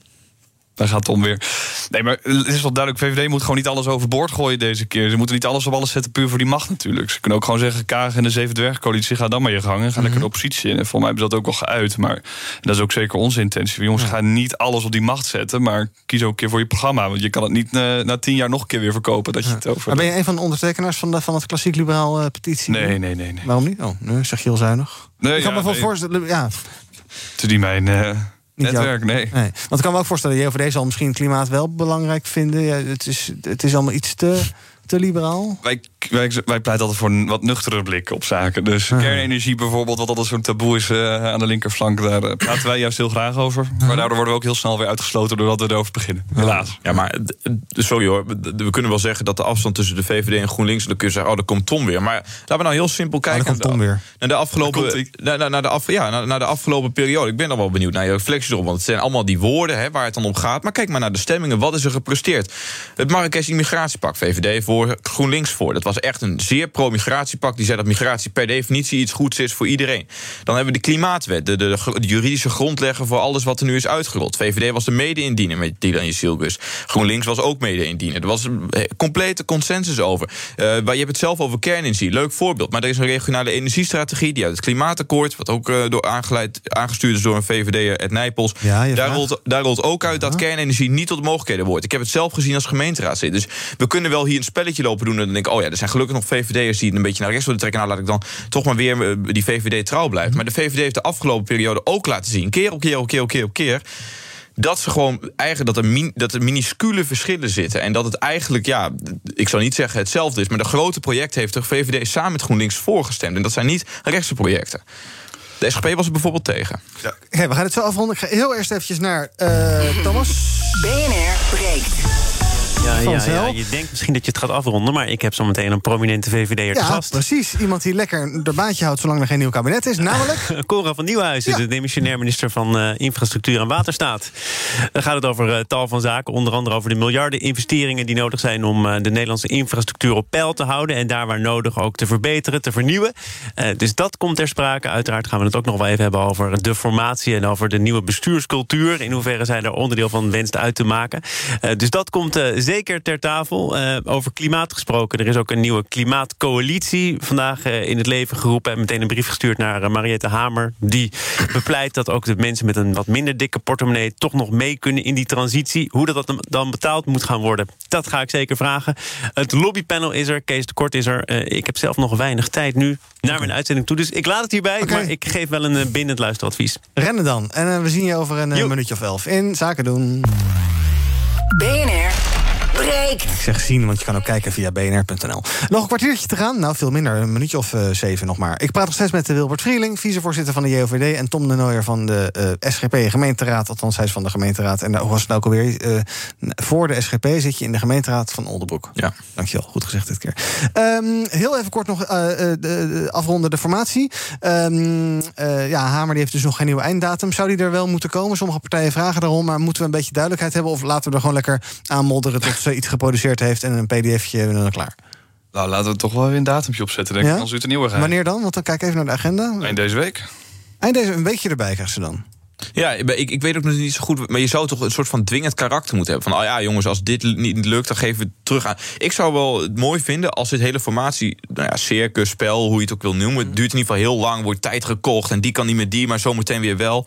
Daar gaat het om weer. Nee, maar het is wel duidelijk, VVD moet gewoon niet alles overboord gooien deze keer. Ze moeten niet alles op alles zetten puur voor die macht natuurlijk. Ze kunnen ook gewoon zeggen, Kaag en de Zeven Dwergcoalitie, ga dan maar je gang. En ga Mhm. lekker de oppositie in. En volgens mij hebben ze dat ook wel geuit. Maar dat is ook zeker onze intentie. Jongens, ga niet alles op die macht zetten, maar kies ook een keer voor je programma. Want je kan het niet uh, na tien jaar nog een keer weer verkopen. Dat je het over... Maar ben je een van de ondertekenaars van, de, van het klassiek liberaal uh, petitie? Nee, nee, nee, nee. Waarom niet? Oh, nee, zeg je heel zuinig. Nee, ik kan ja, me wel nee. voorstellen, ja... Het is niet mijn... Uh... Netwerk, nee. nee. Want ik kan me ook voorstellen, de JOVD zal misschien klimaat wel belangrijk vinden. Ja, het, is, het is allemaal iets te, te liberaal. Wij, wij, wij pleiten altijd voor een wat nuchtere blik op zaken. Dus Ah. kernenergie bijvoorbeeld, wat altijd zo'n taboe is uh, aan de linkerflank... daar uh, praten wij juist heel graag over. Ah. Maar daardoor worden we ook heel snel weer uitgesloten... doordat we erover beginnen, helaas. Ja, maar sorry hoor, we kunnen wel zeggen dat de afstand tussen de VVD en GroenLinks... dan kun je zeggen, oh, daar komt Tom weer. Maar laten we nou heel simpel kijken... Oh, komt Tom weer. Naar de afgelopen, naar, naar, naar, de af, ja, naar, naar de afgelopen periode. Ik ben dan wel benieuwd naar je reflecties erop. Want het zijn allemaal die woorden hè, waar het dan om gaat. Maar kijk maar naar de stemmingen. Wat is er gepresteerd? Het Marrakesh immigratiepak, VVD voor, GroenLinks voor. Dat was echt een zeer pro-migratiepak. Die zei dat migratie per definitie iets goeds is voor iedereen. Dan hebben we de klimaatwet, de, de, de juridische grondlegger voor alles wat er nu is uitgerold. VVD was de mede-indiener met Dylan Jezielgus. GroenLinks was ook mede-indiener. Er was een complete consensus over. Uh, je hebt het zelf over kernenergie, leuk voorbeeld. Maar er is een regionale energiestrategie die uit het klimaatakkoord, wat ook uh, door aangeleid, aangestuurd is door een VVD'er, Ed Nijpels. Ja, daar, rolt, daar rolt ook uit dat kernenergie niet tot mogelijkheden wordt. Ik heb het zelf gezien als gemeenteraadslid. Dus we kunnen wel hier een spelletje lopen doen en dan denk ik, oh ja, er zijn gelukkig nog VVD'ers die het een beetje naar rechts willen trekken. Nou, laat ik dan toch maar weer uh, die VVD trouw blijven. Maar de VVD heeft de afgelopen periode ook laten zien, keer op keer op keer op keer op keer dat ze gewoon eigenlijk dat er, min, dat er minuscule verschillen zitten. En dat het eigenlijk, ja, ik zou niet zeggen hetzelfde is, maar de grote project heeft de VVD samen met GroenLinks voorgestemd. En dat zijn niet rechtse projecten. De SGP was er bijvoorbeeld tegen. Ja. We gaan het zo afronden. Ik ga heel eerst eventjes naar uh, Thomas. BNR breekt. Ja, je denkt misschien dat je het gaat afronden, maar ik heb zo meteen een prominente VVD'er ja, te gast. precies. Iemand die lekker een baantje houdt zolang er geen nieuw kabinet is, namelijk... Cora van Nieuwhuizen, de demissionair minister van uh, Infrastructuur en Waterstaat. Dan gaat het over uh, tal van zaken, onder andere over de miljarden investeringen die nodig zijn om uh, de Nederlandse infrastructuur op peil te houden en daar waar nodig ook te verbeteren, te vernieuwen. dus dat komt ter sprake. Uiteraard gaan we het ook nog wel even hebben over de formatie en over de nieuwe bestuurscultuur. In hoeverre zij er onderdeel van wenst uit te maken. dus dat komt zeker zeker ter tafel. Eh, over klimaat gesproken. Er is ook een nieuwe klimaatcoalitie vandaag eh, in het leven geroepen. En meteen een brief gestuurd naar uh, Mariette Hamer. Die bepleit dat ook de mensen met een wat minder dikke portemonnee... toch nog mee kunnen in die transitie. Hoe dat dan betaald moet gaan worden, dat ga ik zeker vragen. Het lobbypanel is er, Kees de Kort is er. ik heb zelf nog weinig tijd nu naar mijn uitzending toe. Dus ik laat het hierbij, maar ik geef wel een bindend luisteradvies. Rennen dan. En we zien je over een minuutje of elf in Zaken doen. BNR breekt. Ik zeg zien, want je kan ook kijken via bnr.nl. Nog een kwartiertje te gaan. Nou, veel minder. Een minuutje of uh, zeven nog maar. Ik praat nog steeds met Wilbert Vrieling, vicevoorzitter van de JOVD... en Tom de Nooijer van de uh, SGP gemeenteraad. Althans, hij is van de gemeenteraad. En hoe was het ook alweer? Uh, voor de SGP zit je in de gemeenteraad van Oldenbroek. Ja. Dankjewel, goed gezegd dit keer. Um, heel even kort nog de, afronden de formatie. Um, ja, Hamer die heeft dus nog geen nieuwe einddatum. Zou die er wel moeten komen? Sommige partijen vragen daarom. Maar moeten we een beetje duidelijkheid hebben? Of laten we er gewoon lekker aanmodderen tot ze iets geproduceerd heeft... en een pdfje en dan klaar? Nou, laten we toch wel weer een datumje opzetten, denk ik. Ja? Als het een nieuwe gaat. Wanneer dan? Want dan kijk even naar de agenda. Eind deze week. Eind deze een weekje erbij krijgen ze dan. Ja, ik, ik weet ook nog niet zo goed. Maar je zou toch een soort van dwingend karakter moeten hebben. Van, oh ja, jongens, als dit niet lukt, dan geven we het terug aan. Ik zou wel het mooi vinden als dit hele formatie, nou ja, circus, spel, hoe je het ook wil noemen. Het duurt in ieder geval heel lang, wordt tijd gekocht. En die kan niet met die, maar zometeen weer wel.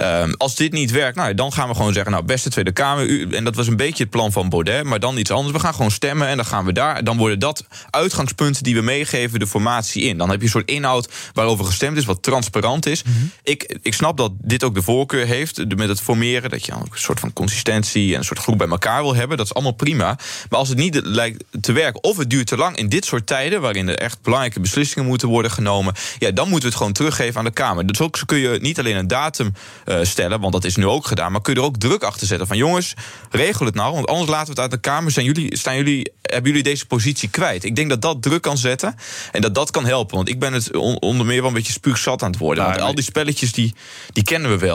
Um, als dit niet werkt, nou, dan gaan we gewoon zeggen, nou, beste Tweede Kamer. U, en dat was een beetje het plan van Baudet, maar dan iets anders. We gaan gewoon stemmen en dan gaan we daar. Dan worden dat uitgangspunten die we meegeven de formatie in. Dan heb je een soort inhoud waarover gestemd is, wat transparant is. Mhm. ik, ik snap dat dit ook de voorkeur heeft met het formeren, dat je een soort van consistentie en een soort groep bij elkaar wil hebben. Dat is allemaal prima. Maar als het niet lijkt te werken, of het duurt te lang in dit soort tijden, waarin er echt belangrijke beslissingen moeten worden genomen, ja, dan moeten we het gewoon teruggeven aan de Kamer. Dus ook kun je niet alleen een datum uh, stellen, want dat is nu ook gedaan, maar kun je er ook druk achter zetten van jongens, regel het nou, want anders laten we het uit de Kamer. Zijn jullie, staan jullie, hebben jullie deze positie kwijt? Ik denk dat dat druk kan zetten en dat dat kan helpen. Want ik ben het onder meer wel een beetje spuugzat aan het worden. want al die spelletjes die, die kennen we wel.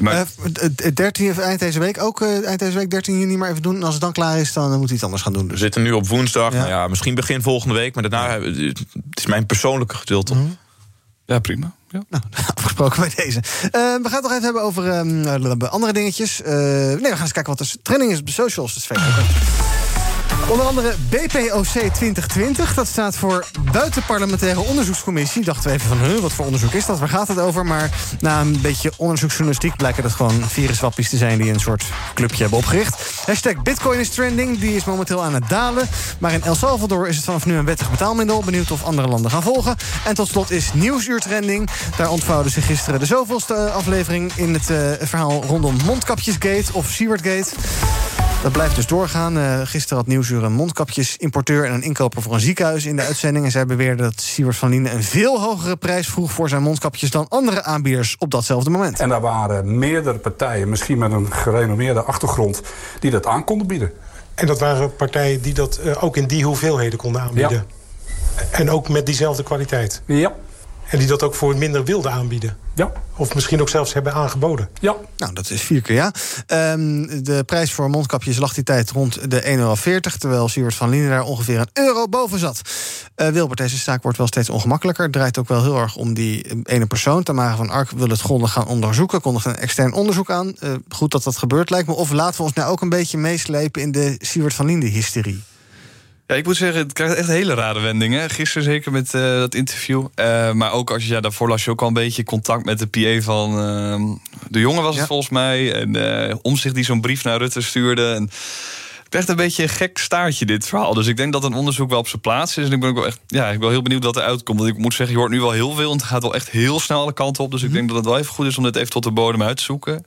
Maar... Uh, 13, eind deze week ook, uh, eind deze week 13 juni maar even doen. En als het dan klaar is, dan moet hij iets anders gaan doen. Dus. We zitten nu op woensdag. Ja. Nou ja, misschien begin volgende week. Maar daarna, het is mijn persoonlijke geduld. Mm -hmm. Ja, prima. Ja. Nou, afgesproken bij deze. Uh, we gaan het nog even hebben over um, andere dingetjes. Uh, nee, we gaan eens kijken wat er trending is op de socials. Dus Onder andere BPOC 2020. Dat staat voor Buitenparlementaire Onderzoekscommissie. Dachten we even van, huh, wat voor onderzoek is dat? Waar gaat het over? Maar na een beetje onderzoeksjournalistiek... blijken dat gewoon viruswappies te zijn... die een soort clubje hebben opgericht. Hashtag Bitcoin is trending. Die is momenteel aan het dalen. Maar in El Salvador is het vanaf nu een wettig betaalmiddel. Benieuwd of andere landen gaan volgen. En tot slot is Nieuwsuur trending. Daar ontvouwde zich gisteren de zoveelste aflevering... in het uh, verhaal rondom Mondkapjesgate of Sewardgate. Dat blijft dus doorgaan. Uh, gisteren had Nieuwsuur een mondkapjesimporteur en een inkoper voor een ziekenhuis in de uitzending. En zij beweerden dat Siewert van Lienen een veel hogere prijs vroeg voor zijn mondkapjes dan andere aanbieders op datzelfde moment. En daar waren meerdere partijen, misschien met een gerenommeerde achtergrond, die dat aan konden bieden. En dat waren partijen die dat uh, ook in die hoeveelheden konden aanbieden. Ja. En ook met diezelfde kwaliteit. Ja. En die dat ook voor minder wilden aanbieden. Ja. Of misschien ook zelfs hebben aangeboden. Ja. Nou, dat is vier keer ja. Um, de prijs voor mondkapjes lag die tijd rond de 1,40 euro... terwijl Siewert van Lienen daar ongeveer een euro boven zat. Uh, Wilbert, deze zaak wordt wel steeds ongemakkelijker. Het draait ook wel heel erg om die ene persoon. Tamara van Ark wil het grondig gaan onderzoeken. Kondigt een extern onderzoek aan. Uh, goed dat dat gebeurt, lijkt me. Of laten we ons nou ook een beetje meeslepen... in de Siewert van Lienen-hysterie. Ja, ik moet zeggen, het krijgt echt hele rare wendingen. Gisteren zeker met uh, dat interview. Uh, maar ook als je, ja, daarvoor las je ook al een beetje contact met de PA van uh, de jongen was het volgens mij. En om zich die zo'n brief naar Rutte stuurde. En echt een beetje een gek staartje, dit verhaal. Dus ik denk dat een onderzoek wel op zijn plaats is. En ik ben ook wel echt, ja, ik ben wel heel benieuwd wat er uitkomt. Want ik moet zeggen, je hoort nu wel heel veel. En het gaat wel echt heel snel alle kanten op. Dus ik Mhm. denk dat het wel even goed is om dit even tot de bodem uit te zoeken.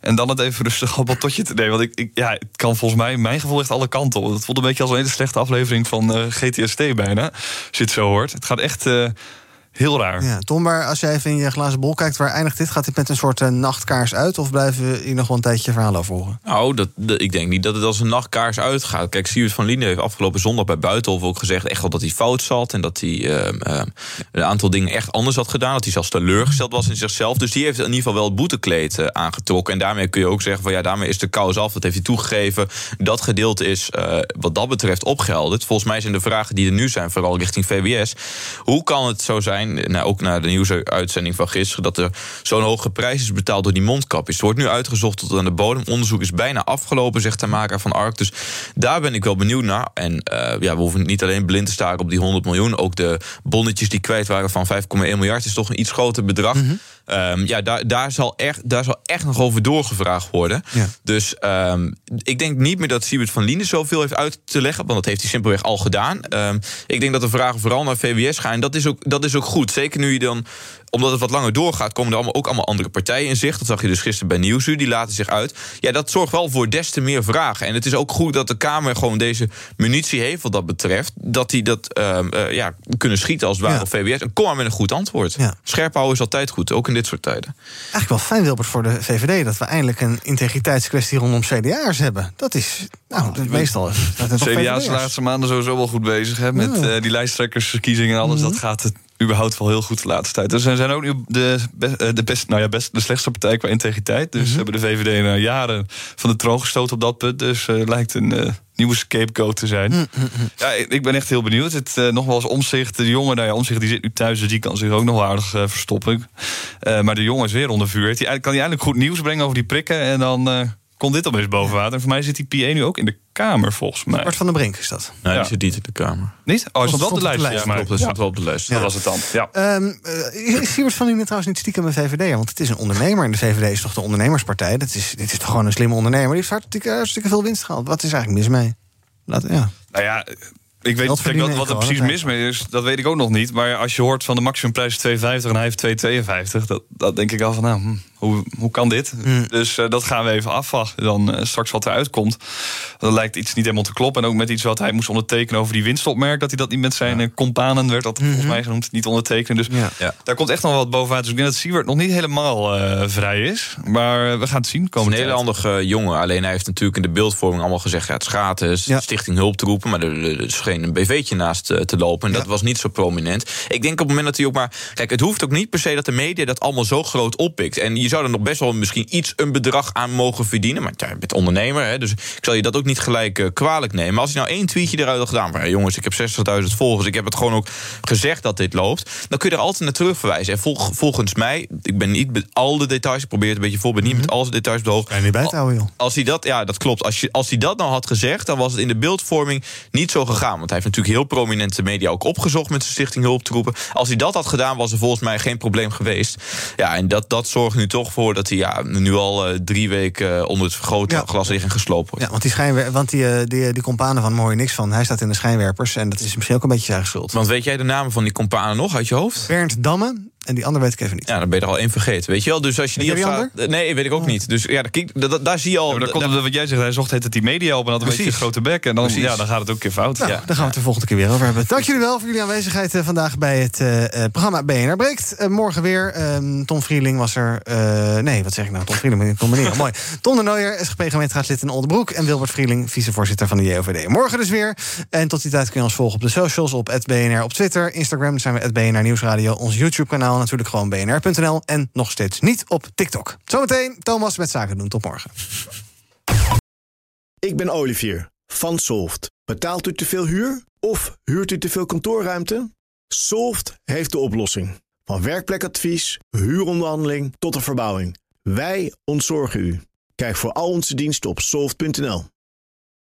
En dan het even rustig op tot je te nemen. Want ik, ik, ja, het kan volgens mij, mijn gevoel, echt alle kanten op. Het voelt een beetje als een hele slechte aflevering van uh, GTST bijna. Als je het zo hoort. Het gaat echt... Uh, Heel raar. Ja, Tom, maar als jij even in je glazen bol kijkt, waar eindigt dit? Gaat dit met een soort uh, nachtkaars uit? Of blijven we hier nog wel een tijdje verhaal over horen? Nou, dat, dat, ik denk niet dat het als een nachtkaars uitgaat. Kijk, Siewert van Linden heeft afgelopen zondag bij Buitenhof ook gezegd... echt wel dat hij fout zat en dat hij uh, uh, een aantal dingen echt anders had gedaan. Dat hij zelfs teleurgesteld was in zichzelf. Dus die heeft in ieder geval wel het boetekleed uh, aangetrokken. En daarmee kun je ook zeggen van ja, daarmee is de kous af. Dat heeft hij toegegeven. Dat gedeelte is uh, wat dat betreft opgehelderd. Volgens mij zijn de vragen die er nu zijn, vooral richting VWS... hoe kan het zo zijn zijn, nou, ook naar de nieuwsuitzending van gisteren, dat er zo'n hoge prijs is betaald door die mondkapjes. Het wordt nu uitgezocht tot aan de bodem. Onderzoek is bijna afgelopen, zegt de maker van Ark. Dus daar ben ik wel benieuwd naar. En uh, ja, we hoeven niet alleen blind te staren op die 100 miljoen. Ook de bonnetjes die kwijt waren van 5,1 miljard is toch een iets groter bedrag. Mm -hmm. um, ja, daar, daar, zal echt, daar zal echt nog over doorgevraagd worden. Ja. Dus um, ik denk niet meer dat Siebert van Lienen zoveel heeft uit te leggen. Want dat heeft hij simpelweg al gedaan. Um, ik denk dat de vragen vooral naar VWS gaan. En dat is ook, dat is ook goed. Zeker nu je dan omdat het wat langer doorgaat, komen er allemaal, ook allemaal andere partijen in zicht. Dat zag je dus gisteren bij Nieuwsuur, die laten zich uit. Ja, dat zorgt wel voor des te meer vragen. En het is ook goed dat de Kamer gewoon deze munitie heeft wat dat betreft. Dat die dat uh, uh, ja, kunnen schieten als het ware ja. op VWS. En kom maar met een goed antwoord. Ja. Scherp houden is altijd goed, ook in dit soort tijden. Eigenlijk wel fijn, Wilbert, voor de VVD... dat we eindelijk een integriteitskwestie rondom CDA's hebben. Dat is, nou, dat meestal... Dat CDA is de laatste maanden sowieso wel goed bezig, hè, met ja. uh, die lijsttrekkersverkiezingen en alles. Mm -hmm. Dat gaat het überhaupt wel heel goed de laatste tijd. Dus ze zijn ook nu de, de, best, nou ja, best de slechtste partij qua integriteit. Dus mm -hmm. hebben de VVD na jaren van de troon gestoten op dat punt. Dus uh, lijkt een uh, nieuwe scapegoat te zijn. Mm -hmm. Ja, ik ben echt heel benieuwd. Het uh, nog wel eens omzicht. De jongen, nou ja, omzicht die zit nu thuis, dus die kan zich ook nog wel aardig verstoppen. Maar de jongen is weer onder vuur. Die, kan hij eindelijk goed nieuws brengen over die prikken en dan komt dit opeens boven water. En voor mij zit die PA nu ook in de Kamer, volgens mij. Bart van den Brink is dat? Nee, ja. die zit niet in de Kamer. Niet? Oh, hij stond wel op de lijst. Ja, maar dat stond wel op de lijst. Dat was het dan, ja. Um, uh, is Siebert van Linden trouwens niet stiekem een VVD? Want het is een ondernemer en de VVD is toch de ondernemerspartij? Dat is, dit is toch gewoon een slimme ondernemer? Die heeft hartstikke, hartstikke veel winst gehaald. Wat is eigenlijk mis mee? Laat, ja. Nou ja... Ik weet niet wat, wat er precies mis mee is, dat weet ik ook nog niet. Maar als je hoort van de maximumprijs 2,50 en hij heeft 2,52... Dat, dat denk ik al van, nou, hm, hoe, hoe kan dit? Mm. Dus uh, dat gaan we even afwachten. Dan uh, straks wat eruit komt. Dan lijkt iets niet helemaal te kloppen. En ook met iets wat hij moest ondertekenen over die winstopmerk... dat hij dat niet met zijn ja. companen, werd dat mm -hmm. volgens mij genoemd, niet ondertekenen. Dus ja. Ja. daar komt echt nog wat bovenuit. Dus ik denk dat Siewert nog niet helemaal uh, vrij is. Maar we gaan het zien. Het is een hele handige jongen. Alleen hij heeft natuurlijk in de beeldvorming allemaal gezegd... Ja, het is gratis, stichting hulp te roepen. Maar er, is geen een BV'tje naast te lopen. En dat was niet zo prominent. Ik denk op het moment dat hij ook maar... Kijk, het hoeft ook niet per se dat de media dat allemaal zo groot oppikt. En je zou er nog best wel misschien iets een bedrag aan mogen verdienen. Maar je bent ondernemer, hè, dus ik zal je dat ook niet gelijk uh, kwalijk nemen. Maar als je nou één tweetje eruit had gedaan... van jongens, ik heb 60.000 volgers, ik heb het gewoon ook gezegd dat dit loopt... dan kun je er altijd naar terugverwijzen. En vol, volgens mij, ik ben niet met al de details... ik probeer het een beetje voor, ben niet mm -hmm. met al de details behoog. Kan je niet bij te houden, joh. Als hij dat, ja, dat klopt. Als, je, als hij dat nou had gezegd, dan was het in de beeldvorming niet zo gegaan. Want hij heeft natuurlijk heel prominente media ook opgezocht... met zijn stichting hulp te roepen. Als hij dat had gedaan, was er volgens mij geen probleem geweest. Ja, en dat, dat zorgt nu toch voor dat hij... ja nu al uh, drie weken uh, onder het vergrootglas ja. liggen en geslopen wordt. Ja, want die, schijnwer want die, uh, die, die companen van Mooi niks van. Hij staat in de schijnwerpers en dat is misschien ook een beetje zijn schuld. Want weet jij de namen van die companen nog uit je hoofd? Bernd Damme, en die andere weet ik even niet. Ja, dan ben je er al één vergeten. Weet je wel? Dus als je die, die Nee, weet ik ook oh. niet. Dus ja, daar, daar, daar zie je al. Ja, dan komt het wat jij zegt. Hij zocht het die media op en had een beetje een grote bek. En dan, ja, dan gaat het ook een keer fout. Nou, ja. Daar gaan we het de volgende keer weer over hebben. Dank jullie wel voor jullie aanwezigheid uh, vandaag bij het uh, programma BNR Breekt. Uh, morgen weer. Um, Tom Vrieling was er. nee, wat zeg ik nou? Tom Vrieling, Tom Meneer. Mooi. Tom de Nooier, SGP-gemeenteraadslid in Oldenbroek. En Wilbert Vrieling, vicevoorzitter van de JOVD. Morgen dus weer. En tot die tijd kun je ons volgen op de socials. Op BNR op Twitter. Instagram zijn we BNR Nieuwsradio. Ons YouTube-kanaal natuurlijk gewoon BNR bnr.nl en nog steeds niet op TikTok. Zometeen Thomas met Zaken doen. Tot morgen. Ik ben Olivier van Solft. Betaalt u te veel huur of huurt u te veel kantoorruimte? Solft heeft de oplossing. Van werkplekadvies, huuronderhandeling tot de verbouwing. Wij ontzorgen u. Kijk voor al onze diensten op soft.nl.